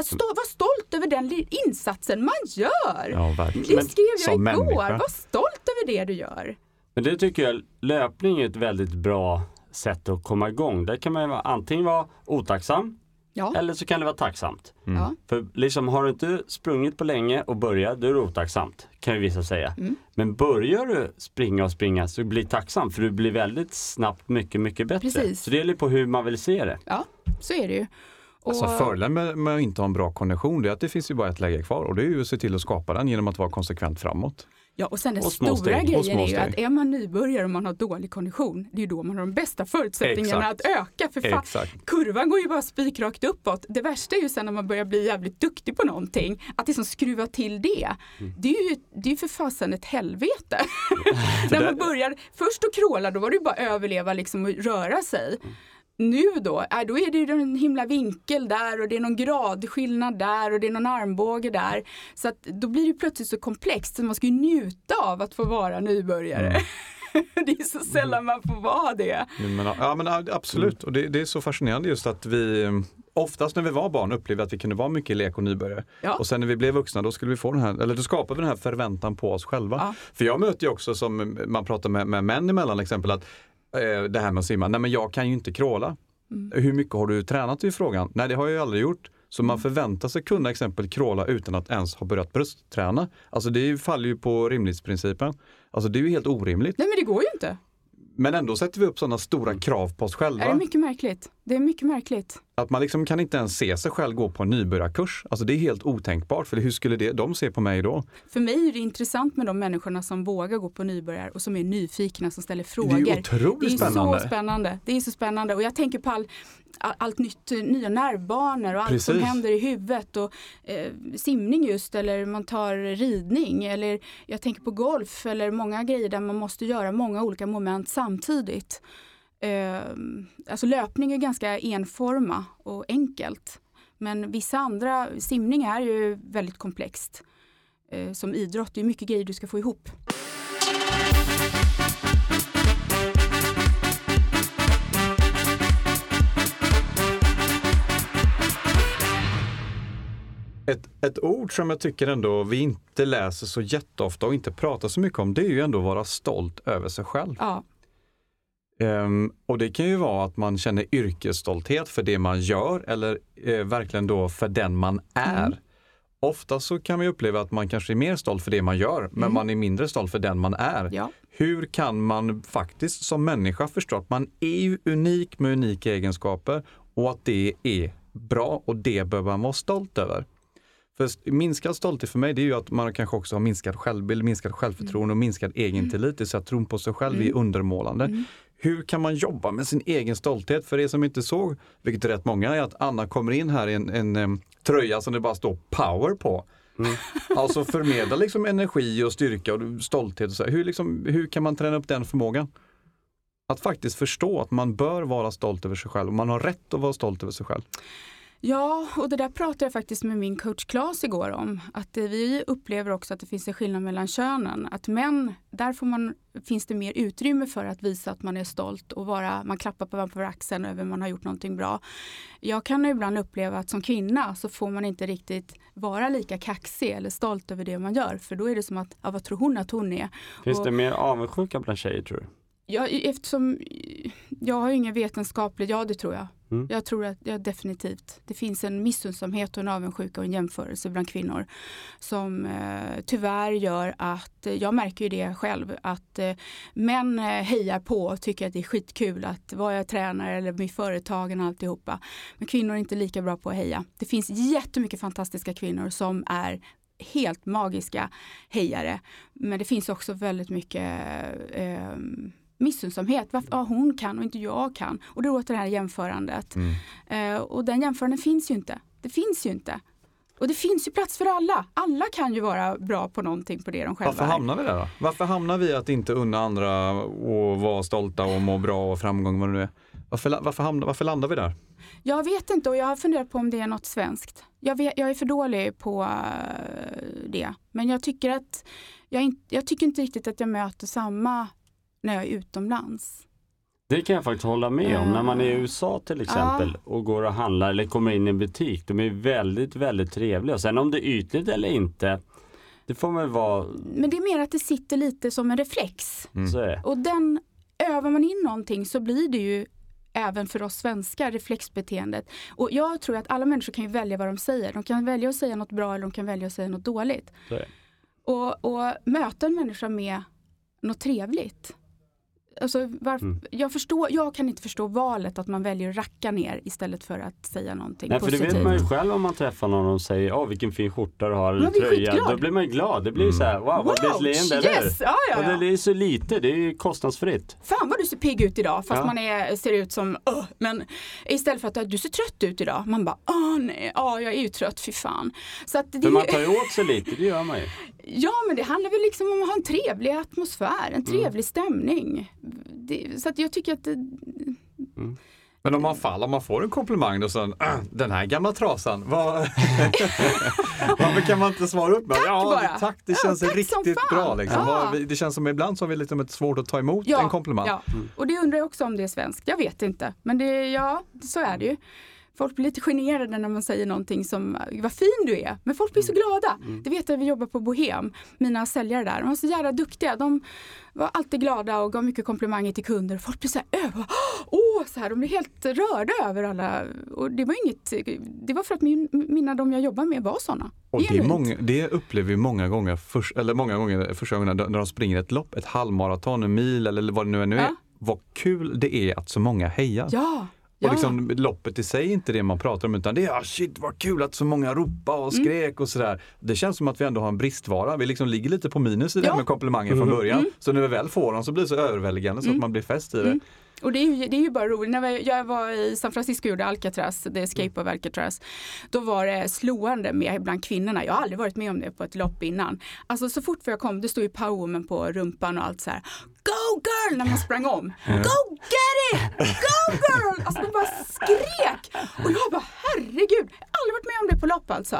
Att stå, var stolt över den insatsen man gör. Ja, verkligen. Det skrev jag igår. människa. Var stolt över det du gör. Men det tycker jag, löpning är ett väldigt bra sätt att komma igång. Där kan man vara, antingen vara otacksam Ja. eller så kan det vara tacksamt. Mm. Ja. För liksom har du inte sprungit på länge och börjat, då är det otacksamt. Kan ju vissa säga. Mm. Men börjar du springa och springa så blir tacksam för du blir väldigt snabbt mycket, mycket bättre. Precis. Så det gäller på hur man vill se det. Så är det ju. Och, Alltså fördelen med, med att inte ha en bra kondition det är att det finns ju bara ett läge kvar och det är ju att se till att skapa den genom att vara konsekvent framåt. Ja, och sen den och stora steg, grejen är ju att är man nybörjare och man har dålig kondition, det är ju då man har de bästa förutsättningarna Exakt. att öka. För fan, Exakt. kurvan går ju bara spikrakt uppåt. Det värsta är ju sen när man börjar bli jävligt duktig på någonting, att liksom skruva till det. Mm. Det är ju det är för fasen ett helvete. När man börjar först att kråla, då var det ju bara att överleva liksom och röra sig. Nu då, äh, då är det ju en himla vinkel där och det är någon gradskillnad där och det är någon armbåge där. Så att då blir det plötsligt så komplext så man ska ju njuta av att få vara nybörjare. Mm. det är så sällan man får vara det. Men, ja men absolut och det, det är så fascinerande just att vi Oftast när vi var barn upplevde vi att vi kunde vara mycket lek och nybörjare. Ja. Och sen när vi blev vuxna då skulle vi få den här, eller då skapar vi den här förväntan på oss själva. Ja. För jag möter ju också som man pratar med, med män emellan exempel att det här med att simma, nej men jag kan ju inte kråla. Mm. Hur mycket har du tränat i frågan? Nej det har jag ju aldrig gjort. Så man förväntar sig kunna exempel kråla utan att ens ha börjat bröstträna. Alltså det faller ju på rimlighetsprincipen. Alltså det är ju helt orimligt. Nej men det går ju inte. Men ändå sätter vi upp sådana stora krav på oss Det är själva. mycket märkligt. Det är mycket märkligt. Att man liksom kan inte ens se sig själv gå på en nybörjarkurs. Alltså det är helt otänkbart, för hur skulle det, de se på mig då? För mig är det intressant med de människorna som vågar gå på nybörjar och som är nyfikna, som ställer frågor. Det är ju Det otroligt är spännande. så spännande. Det är så spännande och jag tänker på all, all, allt nytt, eh, nya nervbanor och allt som Precis. händer i huvudet och eh, simning just eller man tar ridning eller jag tänker på golf eller många grejer där man måste göra många olika moment samtidigt. Eh, alltså löpning är ganska enforma och enkelt. Men vissa andra, simning är ju väldigt komplext. Eh, som idrott, det är mycket grejer du ska få ihop. Ett, ett ord som jag tycker ändå vi inte läser så jätteofta och inte pratar så mycket om, det är ju ändå att vara stolt över sig själv. Ja, Ehm, och det kan ju vara att man känner yrkesstolthet för det man gör eller eh, verkligen då för den man är. Mm. Ofta så kan man uppleva att man kanske är mer stolt för det man gör, men Mm. man är mindre stolt för den man är. ja. Hur kan man faktiskt som människa förstå att man är unik med unika egenskaper och att det är bra och det bör man vara stolt över. För minskad stolthet för mig det är ju att man kanske också har minskad självbild, minskad självförtroende och minskad egen tillit. Det säga att tron på sig själv är Mm. undermålande. Mm. Hur kan man jobba med sin egen stolthet? För er som inte såg, vilket är rätt många, är att Anna kommer in här i en, en, em, tröja som det bara står power på. Alltså förmedla liksom energi och styrka och stolthet. Och så. här. Hur, liksom, hur kan man träna upp den förmågan? Att faktiskt förstå att man bör vara stolt över sig själv och man har rätt att vara stolt över sig själv. Ja, och det där pratade jag faktiskt med min coach Claes igår om. Att vi upplever också att det finns en skillnad mellan könen. Att män, där får man, finns det mer utrymme för att visa att man är stolt och vara, man klappar på varandra på axeln över att man har gjort någonting bra. Jag kan ibland uppleva att som kvinna så får man inte riktigt vara lika kaxig eller stolt över det man gör. För då är det som att, ja, vad tror hon att hon är? Finns Och- det mer avundsjuka bland tjejer tror du? Jag, eftersom jag har ingen vetenskaplig, ja det tror jag. Mm. Jag tror att, ja, definitivt. Det finns en missunnsamhet och en avundsjuka och en jämförelse bland kvinnor som eh, tyvärr gör att, eh, jag märker ju det själv, att eh, män eh, hejar på och tycker att det är skitkul att vara tränare eller med företagen och alltihopa. Men kvinnor är inte lika bra på att heja. Det finns jättemycket fantastiska kvinnor som är helt magiska hejare. Men det finns också väldigt mycket eh, missunnsamhet. Varför ja, hon kan och inte jag kan. Och då låter det här jämförandet. Eh, och den jämföranden finns ju inte. Det finns ju inte. Och det finns ju plats för alla. Alla kan ju vara bra på någonting på det de själva Varför är. hamnar vi där då? Varför hamnar vi att inte unna andra och vara stolta och må bra och framgång vad det nu är? Varför, varför, hamnar, varför landar vi där? Jag vet inte och jag har funderat på om det är något svenskt. Jag, vet, jag är för dålig på eh, det. Men jag tycker att jag, jag tycker inte riktigt att jag möter samma när jag är utomlands. Det kan jag faktiskt hålla med om. När man är i USA till exempel och går och handlar eller kommer in i en butik. De är väldigt, väldigt trevliga. Sen om det är ytligt eller inte, det får man vara, Men det är mer att det sitter lite som en reflex. det. Och den, övar man in någonting så blir det ju även för oss svenskar reflexbeteendet. Och jag tror att alla människor kan ju välja vad de säger. De kan välja att säga något bra eller de kan välja att säga något dåligt. Och, och möta en människa med något trevligt. Alltså, varf- Mm. jag, förstår, jag kan inte förstå valet att man väljer att racka ner istället för att säga någonting Nej, för det positivt. vet man ju själv om man träffar någon och säger åh vilken fin skjorta du har eller tröja. skitglad. Då blir man ju glad. Det blir ju så här, wow, vad blir ett leende, eller yes! Ja, ja, Och ja. det är så lite, det är ju kostnadsfritt. Fan vad du ser pigg ut idag fast Ja. man är, ser ut som "Åh", men istället för att du ser trött ut idag. Man bara åh nej, ja jag är ju trött, fy fan. Så att det, För man tar ju åt sig lite, det gör man ju. Ja men det handlar väl liksom om att ha en trevlig atmosfär, en trevlig Mm. stämning. Det, så att jag tycker att det, Men om man faller, om man får en komplimang och sen "Äh, den här gamla trasan, vad... varför kan man inte svara upp med Tack ja, bara." tack, det Ja, känns tack som riktigt bra. Liksom. Ja. Det känns som ibland så har vi lite med svårt att ta emot ja, en komplimang. Ja. Och det undrar jag också om det är svenskt, jag vet inte. Men det, ja, så är det ju. Folk blir lite generade när man säger någonting som, vad fin du är. Men folk blir så glada. Det vet jag, vi jobbar på Bohem, mina säljare där. De var så jävla duktiga. De var alltid glada och gav mycket komplimanger till kunder. Folk blir så här, "Åh, åh, så här, de blir helt rörda över alla. Och det var inget, det var för att min, mina, de jag jobbar med var sådana. Och det, många, det upplever vi många gånger, först, eller många gånger första gången när de springer ett lopp, ett halvmaraton, en mil eller vad det nu än är. Ja. Vad kul det är att så många hejar. Ja, ja. Och liksom, loppet i sig är inte det man pratar om utan det är ah, shit vad kul att så många ropade och Mm. skrek och sådär. Det känns som att vi ändå har en bristvara. Vi liksom ligger lite på minus i det Ja. här med komplimanger från början. Så när vi väl får dem så blir det så överväldigande så att man blir fäst i det. Och det är, ju, det är ju bara roligt. När jag- jag var i San Francisco och gjorde Alcatraz, The Escape of Alcatraz. Då var det slående med bland kvinnorna. Jag har aldrig varit med om det på ett lopp innan. Alltså så fort jag kom, det stod ju powerwoman på rumpan och allt så här. Go girl! När man sprang om. Go get it! Go girl! Alltså de bara skrek. Och jag bara herregud, jag har aldrig varit med om det på lopp alltså.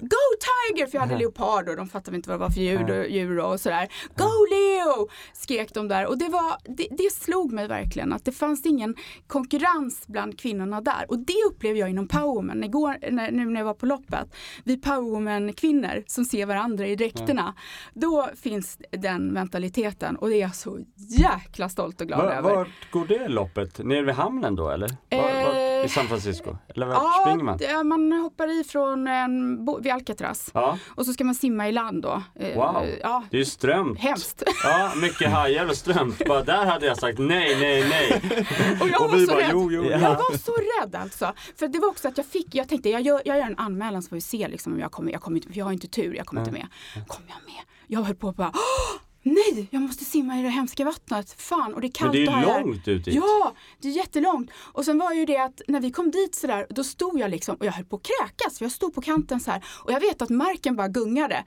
Go tiger! För jag hade leopard och de fattade inte vad det var för djur och, djur och sådär. Go Leo! Skrek de där. Och det, var, det, det slog mig verkligen att det fanns ingen konkurrens bland kvinnorna där. Och det upplever jag inom powerwoman. Igår, när, nu när jag var på loppet. Vi powerwoman-kvinnor som ser varandra i dräkterna. Då finns den mentaliteten och det är jag så jäkla stolt och glad Var, över. vart går det loppet? Nere vid hamnen då eller? Var, vart, I Eh, San Francisco? Eller vart springer man? det- man hoppar i från en vid Alcatraz. Ja, Och så ska man simma i land då. Eh, Wow. Ja, det är ju strömt. hemskt. Ja, mycket hajar och strömt. Bara där hade jag sagt nej, nej, nej. Och jag Och var så bara rädd. jo, jo, Ja. Jag var så rädd alltså. För det var också att jag fick, jag tänkte jag gör, jag gör en anmälan så får vi se liksom om jag kommer, jag kommer inte, för jag har inte tur, jag kommer inte med. Kommer jag med? Jag höll på att bara, "Åh, nej, jag måste simma i det hemska vattnet. Fan, och det är kallt Men det är ju här. långt ut dit. Ja, det är jättelångt. Och sen var ju det att när vi kom dit sådär, då stod jag liksom och jag höll på att kräkas. För jag stod på kanten så här och jag vet att marken bara gungade.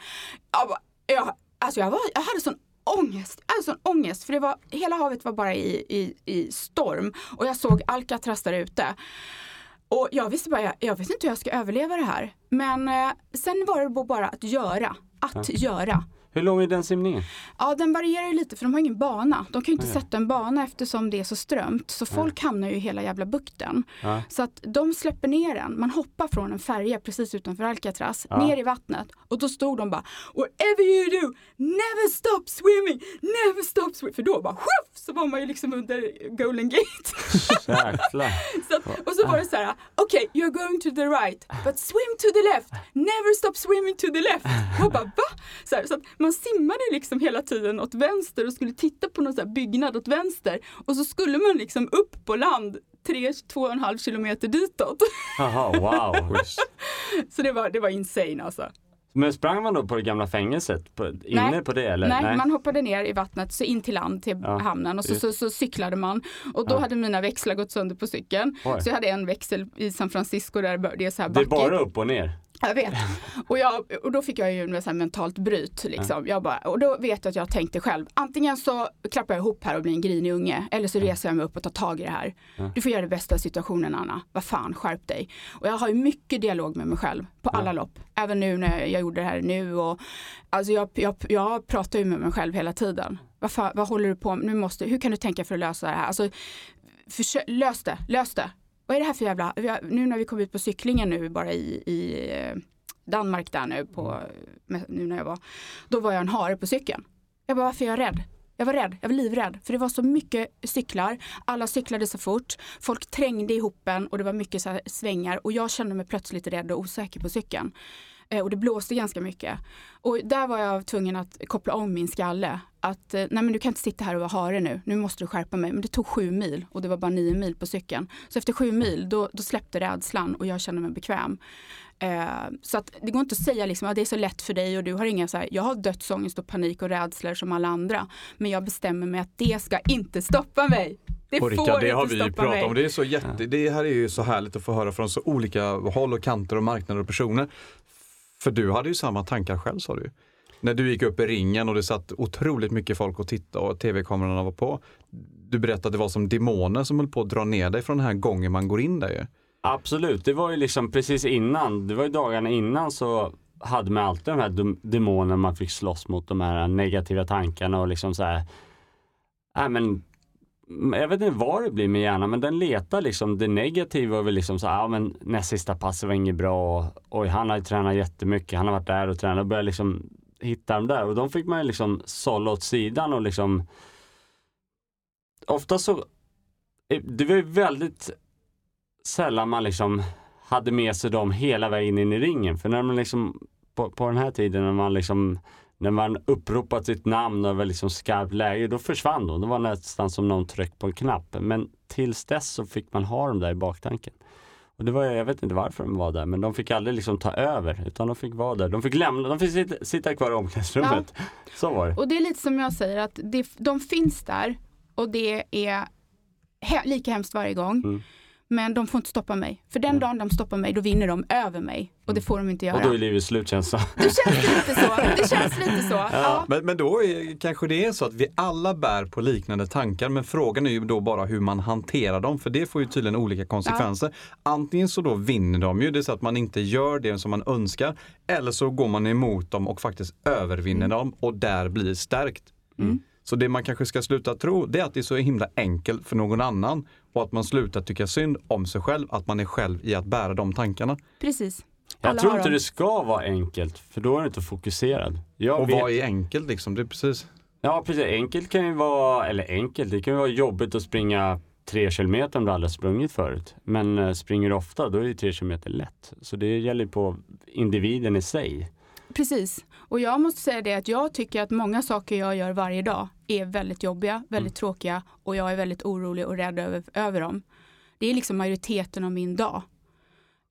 Jag, bara, jag, alltså jag, var, jag hade sån ångest, hade sån ångest för det var, hela havet var bara i, i, i storm och jag såg Alcatraz där ute. Och jag visste bara, jag, jag vet inte hur jag ska överleva det här. Men eh, sen var det bara att göra, att göra. Hur lång är den simningen? Ja, den varierar ju lite för de har ingen bana. De kan ju inte Nej. sätta en bana eftersom det är så strömt. Så folk hamnar ju i hela jävla bukten. Ja. Så att de släpper ner den. Man hoppar från en färja precis utanför Alcatraz Ja. ner i vattnet. Och då stod de bara Whatever you do, never stop swimming, never stop swimming. För då bara shuff, så var man ju liksom under Golden Gate. Så att, och så var det så här, okej, you're going to the right, but swim to the left, never stop swimming to the left. Jag bara, va? Så, här, så att man simmade liksom hela tiden åt vänster och skulle titta på någon så byggnad åt vänster. Och så skulle man liksom upp på land, tre, två och en halv kilometer ditåt. Jaha, wow. Så det var, det var insane alltså. Men sprang man då på det gamla fängelset? På, inne Nej. på det eller? Nej, man hoppade ner i vattnet, så in till land till Ja, hamnen och så, så, så cyklade man. Och då Ja. hade mina växlar gått sönder på cykeln. Oj. Så jag hade en växel i San Francisco där det är så här Det är backigt. bara upp och ner? Jag vet. Och, jag, och då fick jag ju en mentalt bryt. Liksom. Jag bara, och då vet jag att jag tänkte själv, antingen så klappar jag ihop här och blir en grinig unge, eller så reser jag mig upp och tar tag i det här. Du får göra det bästa av situationen Anna. Vad fan, skärp dig. Och jag har ju mycket dialog med mig själv på Ja. alla lopp. Även nu när jag gjorde det här nu. Och, alltså jag, jag, jag pratar ju med mig själv hela tiden. Vad, fan, vad håller du på med? Nu måste, hur kan du tänka för att lösa det här? Alltså, försök, lös det, lös det. Vad är det här för jävla, nu när vi kom ut på cyklingen nu bara i, i eh, Danmark där nu på, med- nu när jag var, då var jag en hare på cykeln. Jag bara, varför är jag rädd? Jag var rädd, jag var livrädd. För det var så mycket cyklar, alla cyklade så fort, folk trängde ihop en och det var mycket så svängar och jag kände mig plötsligt rädd och osäker på cykeln. Eh, och det blåste ganska mycket. Och där var jag tvungen att koppla om min skalle. Att eh, nej men du kan inte sitta här och vara hare nu, nu måste du skärpa mig. Men det tog sju mil och det var bara nio mil på cykeln. Så efter sju mil då, då släppte rädslan och jag kände mig bekväm. Eh, så att det går inte att säga liksom att det är så lätt för dig och du har inga så här, jag har dödsångest och panik och rädslor som alla andra. Men jag bestämmer mig att det ska inte stoppa mig. Det Och får Rickard, det har vi pratat mig. om. Det, är så jätte, det här är ju så härligt att få höra från så olika håll och kanter och marknader och personer. För du hade ju samma tankar själv sa du ju. När du gick upp i ringen och det satt otroligt mycket folk och tittade och tv-kamerorna var på. Du berättade att det var som demoner som höll på att dra ner dig från den här gången man går in där ju. Absolut, det var ju liksom precis innan, det var ju dagarna innan så hade man alltid de här demonerna man fick slåss mot, de här negativa tankarna och liksom så här. Nej men, jag vet inte vad det blir med hjärnan men den letar liksom det negativa och vill liksom så ja ah, men näst sista passet var inget bra och oj han har ju tränat jättemycket, han har varit där och tränat och börjar liksom hitta dem där och de fick man ju liksom sålla åt sidan och liksom ofta så, det var ju väldigt sällan man liksom hade med sig dem hela vägen in i ringen. För när man liksom på, på den här tiden när man liksom när man uppropat sitt namn över liksom skarpt läge, då försvann de. Det var nästan som någon tryck på en knapp. Men tills dess så fick man ha dem där i baktanken. Och det var, jag vet inte varför de var där, men de fick aldrig liksom ta över, utan de fick vara där. De fick lämna, de fick sitta, sitta kvar i omklädningsrummet. Så var det. Och det är lite som jag säger att det, de finns där och det är he, lika hemskt varje gång. Mm. Men de får inte stoppa mig. För den Mm. dagen de stoppar mig, då vinner de över mig. Och det får de inte göra. Och då är livet slut känns det Det känns lite så. Det känns lite så. Ja. Men, men då är, kanske det är så att vi alla bär på liknande tankar men frågan är ju då bara hur man hanterar dem för det får ju tydligen olika konsekvenser. Antingen så då vinner de ju, det är så att man inte gör det som man önskar eller så går man emot dem och faktiskt övervinner dem och där blir stärkt. Mm. Så det man kanske ska sluta tro det är att det är så himla enkelt för någon annan och att man slutar tycka synd om sig själv, att man är själv i att bära de tankarna. Precis. Jag Alla tror har inte dem. det ska vara enkelt, för då är du inte fokuserad. Jag Och vet- vad är enkelt liksom? Det är precis. Ja precis, enkelt kan ju vara, eller enkelt, det kan ju vara jobbigt att springa tre kilometer om du aldrig sprungit förut. Men eh, springer du ofta, då är ju tre kilometer lätt. Så det gäller på individen i sig. Precis. Och jag måste säga det att jag tycker att många saker jag gör varje dag är väldigt jobbiga, väldigt tråkiga och jag är väldigt orolig och rädd över, över dem. Det är liksom majoriteten av min dag.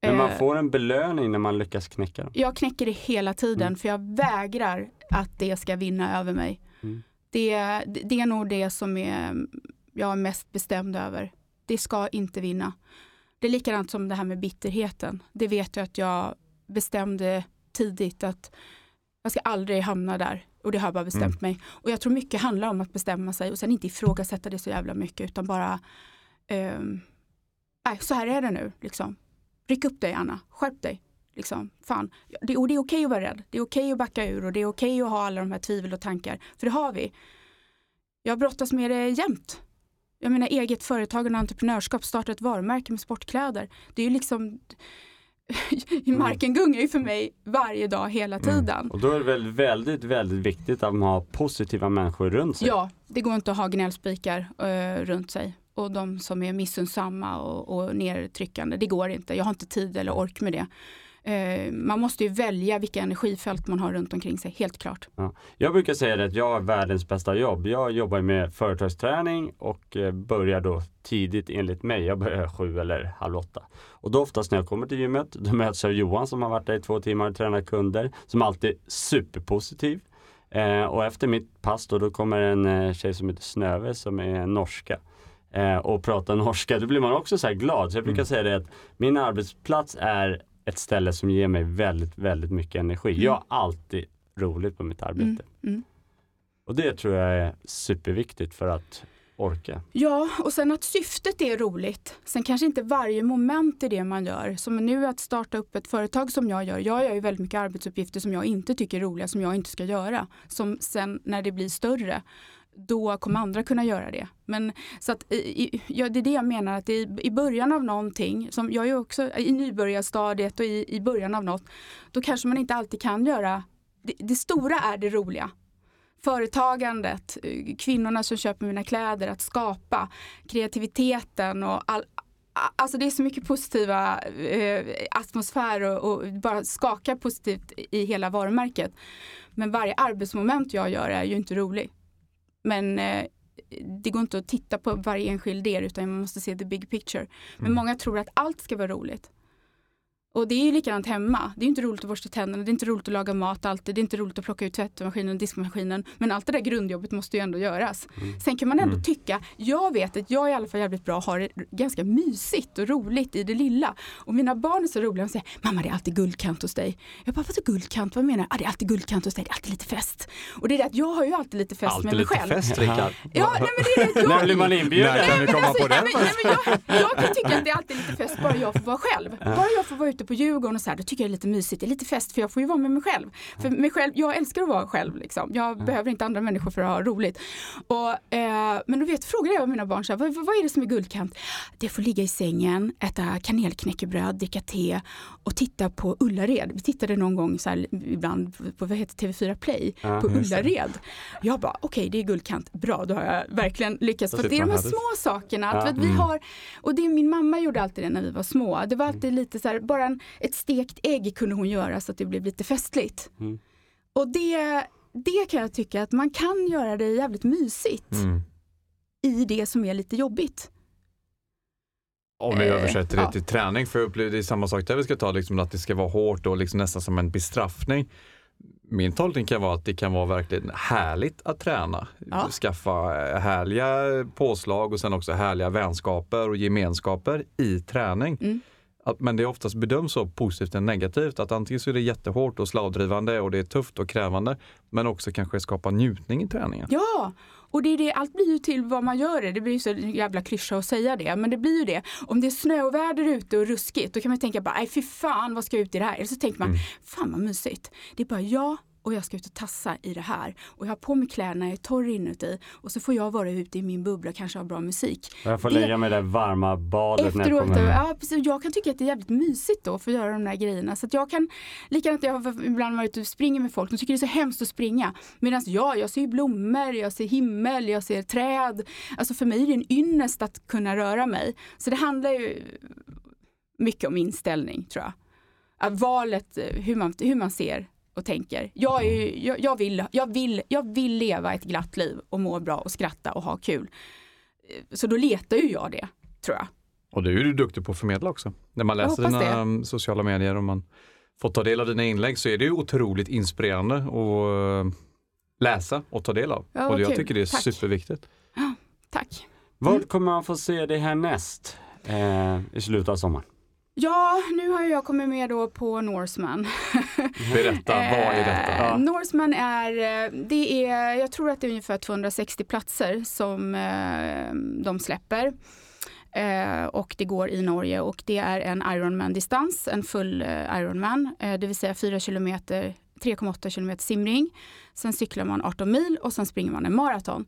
Men man Eh, får en belöning när man lyckas knäcka dem. Jag knäcker det hela tiden Mm. för jag vägrar att det ska vinna över mig. Mm. Det, det det är nog det som är, jag är mest bestämd över. Det ska inte vinna. Det är likadant som det här med bitterheten. Det vet jag att jag bestämde tidigt att jag ska aldrig hamna där. Och det har jag bara bestämt mig. Och jag tror mycket handlar om att bestämma sig och sen inte ifrågasätta det så jävla mycket utan bara ehm, nej, så här är det nu. Liksom. Ryck upp dig Anna, skärp dig. Liksom, fan. Det, och det är okej att vara rädd, det är okej att backa ur och det är okej att ha alla de här tvivel och tankar. För det har vi. Jag brottas med det jämt. Jag menar eget företagande och entreprenörskap, starta ett varumärke med sportkläder. Det är ju liksom marken gungar ju för mig varje dag hela tiden. Och då är det väl väldigt, väldigt viktigt att man har positiva människor runt sig. Ja, det går inte att ha gnällspikar eh, runt sig. Och de som är missunnsamma och, och nedtryckande, det går inte. Jag har inte tid eller ork med det. Eh, man måste ju välja vilka energifält man har runt omkring sig, helt klart. Ja. Jag brukar säga det att jag har världens bästa jobb. Jag jobbar med företagsträning och eh, börjar då tidigt enligt mig. Jag börjar sju eller halv åtta. Och då oftast när jag kommer till gymmet, då möts jag av Johan som har varit där i två timmar och tränat kunder, som alltid är superpositiv. Eh, och efter mitt pass då, då kommer en eh, tjej som heter Snöve som är norska eh, och pratar norska. Då blir man också så här glad. Så jag brukar säga det att min arbetsplats är ett ställe som ger mig väldigt, väldigt mycket energi. Jag har alltid roligt på mitt arbete. Mm, mm. Och det tror jag är superviktigt för att orka. Ja, och sen att syftet är roligt. Sen kanske inte varje moment i det man gör. Som nu att starta upp ett företag som jag gör. Jag gör ju väldigt mycket arbetsuppgifter som jag inte tycker är roliga, som jag inte ska göra. Som sen när det blir större, då kommer andra kunna göra det. Men så att, i, i- ja, det är det jag menar, att i, i början av någonting, som jag är också i nybörjarstadiet och i, i början av något, då kanske man inte alltid kan göra, det, det stora är det roliga. Företagandet, kvinnorna som köper mina kläder, att skapa, kreativiteten och all, Alltså det är så mycket positiva eh, atmosfär och, och bara skakar positivt i hela varumärket. Men varje arbetsmoment jag gör är ju inte rolig. Men eh, det går inte att titta på varje enskild del utan man måste se the big picture. Men många tror att allt ska vara roligt. Och det är ju likadant hemma. Det är inte roligt att borsta tänderna, det är inte roligt att laga mat alltid, det är inte roligt att plocka ut tvättmaskinen och diskmaskinen. Men allt det där grundjobbet måste ju ändå göras. Sen kan man ändå tycka, jag vet att jag i alla fall jävligt bra har det ganska mysigt och roligt i det lilla. Och mina barn är så roliga och säger, mamma det är alltid guldkant hos dig. Jag bara, vadå guldkant? Vad menar du? Ah, det är alltid guldkant hos dig, det är alltid lite fest. Och det är det att jag har ju alltid lite fest Alltid med mig lite själv. fest Rickard. Ja, nej, men det är det jag, När blir man inbjuden? När kan vi komma alltså, på den? jag kan tycka att det är alltid lite fest bara jag får vara själv. Bara jag får vara ute på Djurgården och så här, då tycker jag det är lite mysigt. Det är lite fest för jag får ju vara med mig själv. För mig själv jag älskar att vara själv. Liksom. Jag behöver inte andra människor för att ha roligt. Och, eh, men då vet, frågade jag mina barn, så här, vad, vad är det som är guldkant? Det får ligga i sängen, äta kanelknäckebröd, dricka te och titta på Ullared. Vi tittade någon gång så här, ibland på vad heter TV4 Play Ja, på. Ullared. Jag bara, okej det är guldkant, bra då har jag verkligen lyckats. För det är de här små sakerna. Att, Ja. att vi har, och det min mamma gjorde alltid det när vi var små. Det var alltid lite så här, bara en, ett stekt ägg kunde hon göra så att det blev lite festligt. Mm. Och det, det kan jag tycka att man kan göra det jävligt mysigt Mm. i det som är lite jobbigt. Om vi Eh, översätter det ja. till träning, för jag upplever det är samma sak där vi ska ta, liksom, att det ska vara hårt och liksom nästan som en bestraffning. Min tolkning kan vara att det kan vara verkligen härligt att träna. Ja. Skaffa eh, härliga påslag och sen också härliga vänskaper och gemenskaper i träning. Mm. Att, men det oftast bedöms så positivt än negativt. Att antingen så är det jättehårt och slavdrivande och det är tufft och krävande. Men också kanske skapa njutning i träningen. Ja, och det är det, allt blir ju till vad man gör det. Det blir ju så jävla klyscha att säga det, men det blir ju det. Om det är snöväder ute och ruskigt, då kan man tänka bara, nej fy fan vad ska jag ut i det här? Eller så tänker man, fan vad mysigt. Det är bara jag och jag ska ut och tassa i det här. Och jag har på mig kläderna, jag är torr inuti. Och så får jag vara ute i min bubbla och kanske ha bra musik. Jag får Det- lägga mig i det varma badet när jag Efteråt, kommer hem. ja, precis, jag kan tycka att det är jävligt mysigt då för att göra de där grejerna. Så att jag kan, likadant jag har ibland varit ute och springer med folk, de tycker det är så hemskt att springa. Medan jag, jag ser blommor, jag ser himmel, jag ser träd. Alltså för mig är det en ynnest att kunna röra mig. Så det handlar ju mycket om inställning tror jag. Att valet, eh, hur man, hur man ser och tänker. Jag, är, ju- jag, jag, vill, jag, vill, jag vill leva ett glatt liv och må bra och skratta och ha kul. Eh, Så då letar ju jag det, tror jag. Och det är du duktig på att förmedla också. När man läser dina det. um, sociala medier och man får ta del av dina inlägg så är det ju otroligt inspirerande och uh, läsa och ta del av. Ja, och jag kul. tycker det är Tack. superviktigt. Tack. Vad kommer man få se dig härnäst eh, i slutet av sommaren? Ja, nu har jag kommit med då på Norseman. Berätta, vad är detta? Eh, Norseman är, eh, det är, jag tror att det är ungefär 260 platser som eh, de släpper. Eh, och det går i Norge och det är en Ironman-distans, en full eh, Ironman, eh, det vill säga 4 kilometer 3,8 kilometer simring. Sen cyklar man 18 mil och sen springer man en maraton.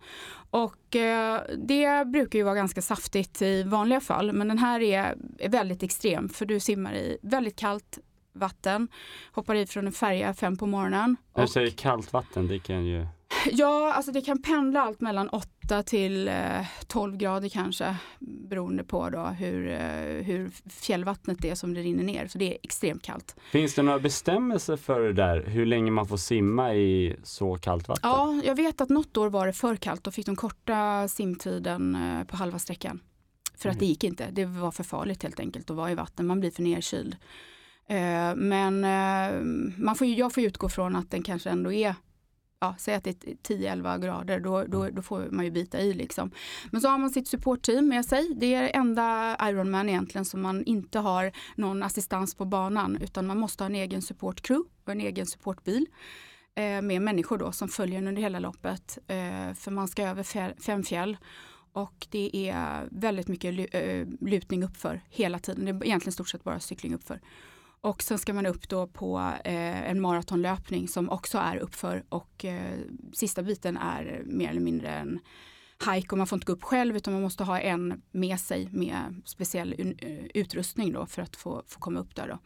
Och eh, det brukar ju vara ganska saftigt i vanliga fall, men den här är, är väldigt extrem för du simmar i väldigt kallt vatten, hoppar i från en färja fem på morgonen. Du säger kallt vatten, det kan ju... ja, alltså det kan pendla allt mellan 8 till eh, 12 grader kanske, beroende på då hur, eh, hur fjällvattnet är som det rinner ner. Så det är extremt kallt. Finns det några bestämmelser för det där, hur länge man får simma i så kallt vatten? Ja, jag vet att något år var det för kallt. Då fick de korta simtiden eh, på halva sträckan. För att det gick inte. Det var för farligt helt enkelt att vara i vatten. Man blir för nerkyld. Eh, Men eh, man får, ju- jag får utgå från att den kanske ändå är Ja, säg att det är 10-11 grader, då, då, då får man ju bita i liksom. Men så har man sitt supportteam med sig. Det är enda Ironman egentligen som man inte har någon assistans på banan utan man måste ha en egen supportcrew och en egen supportbil eh, med människor då som följer en under hela loppet. Eh, för man ska över fem fjäll och det är väldigt mycket eh, lutning uppför hela tiden. Det är egentligen stort sett bara cykling uppför. Och sen ska man upp då på eh, en maratonlöpning som också är uppför och eh, sista biten är mer eller mindre en hike och man får inte gå upp själv utan man måste ha en med sig med speciell eh, utrustning då för att få, få komma upp där då.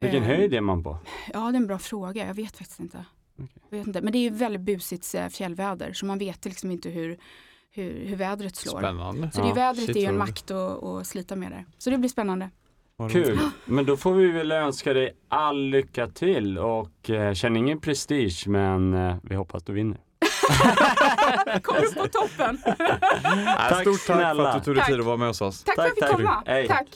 Vilken Eh, höjd är man på? Ja, det är en bra fråga. Jag vet faktiskt inte. Okej. Jag vet inte. Men det är väldigt busigt eh, fjällväder så man vet liksom inte hur, hur, hur vädret slår. Spännande. Så det är Ja, vädret shit, är ju en makt att, att slita med där. Så det blir spännande. Kul, men då får vi väl önska dig all lycka till och eh, känn ingen prestige men eh, vi hoppas du vinner. Kom upp på toppen! Tack Stort tack för snälla. att du tog dig tid att vara med hos oss. Tack, för att jag fick komma. Hej. Tack.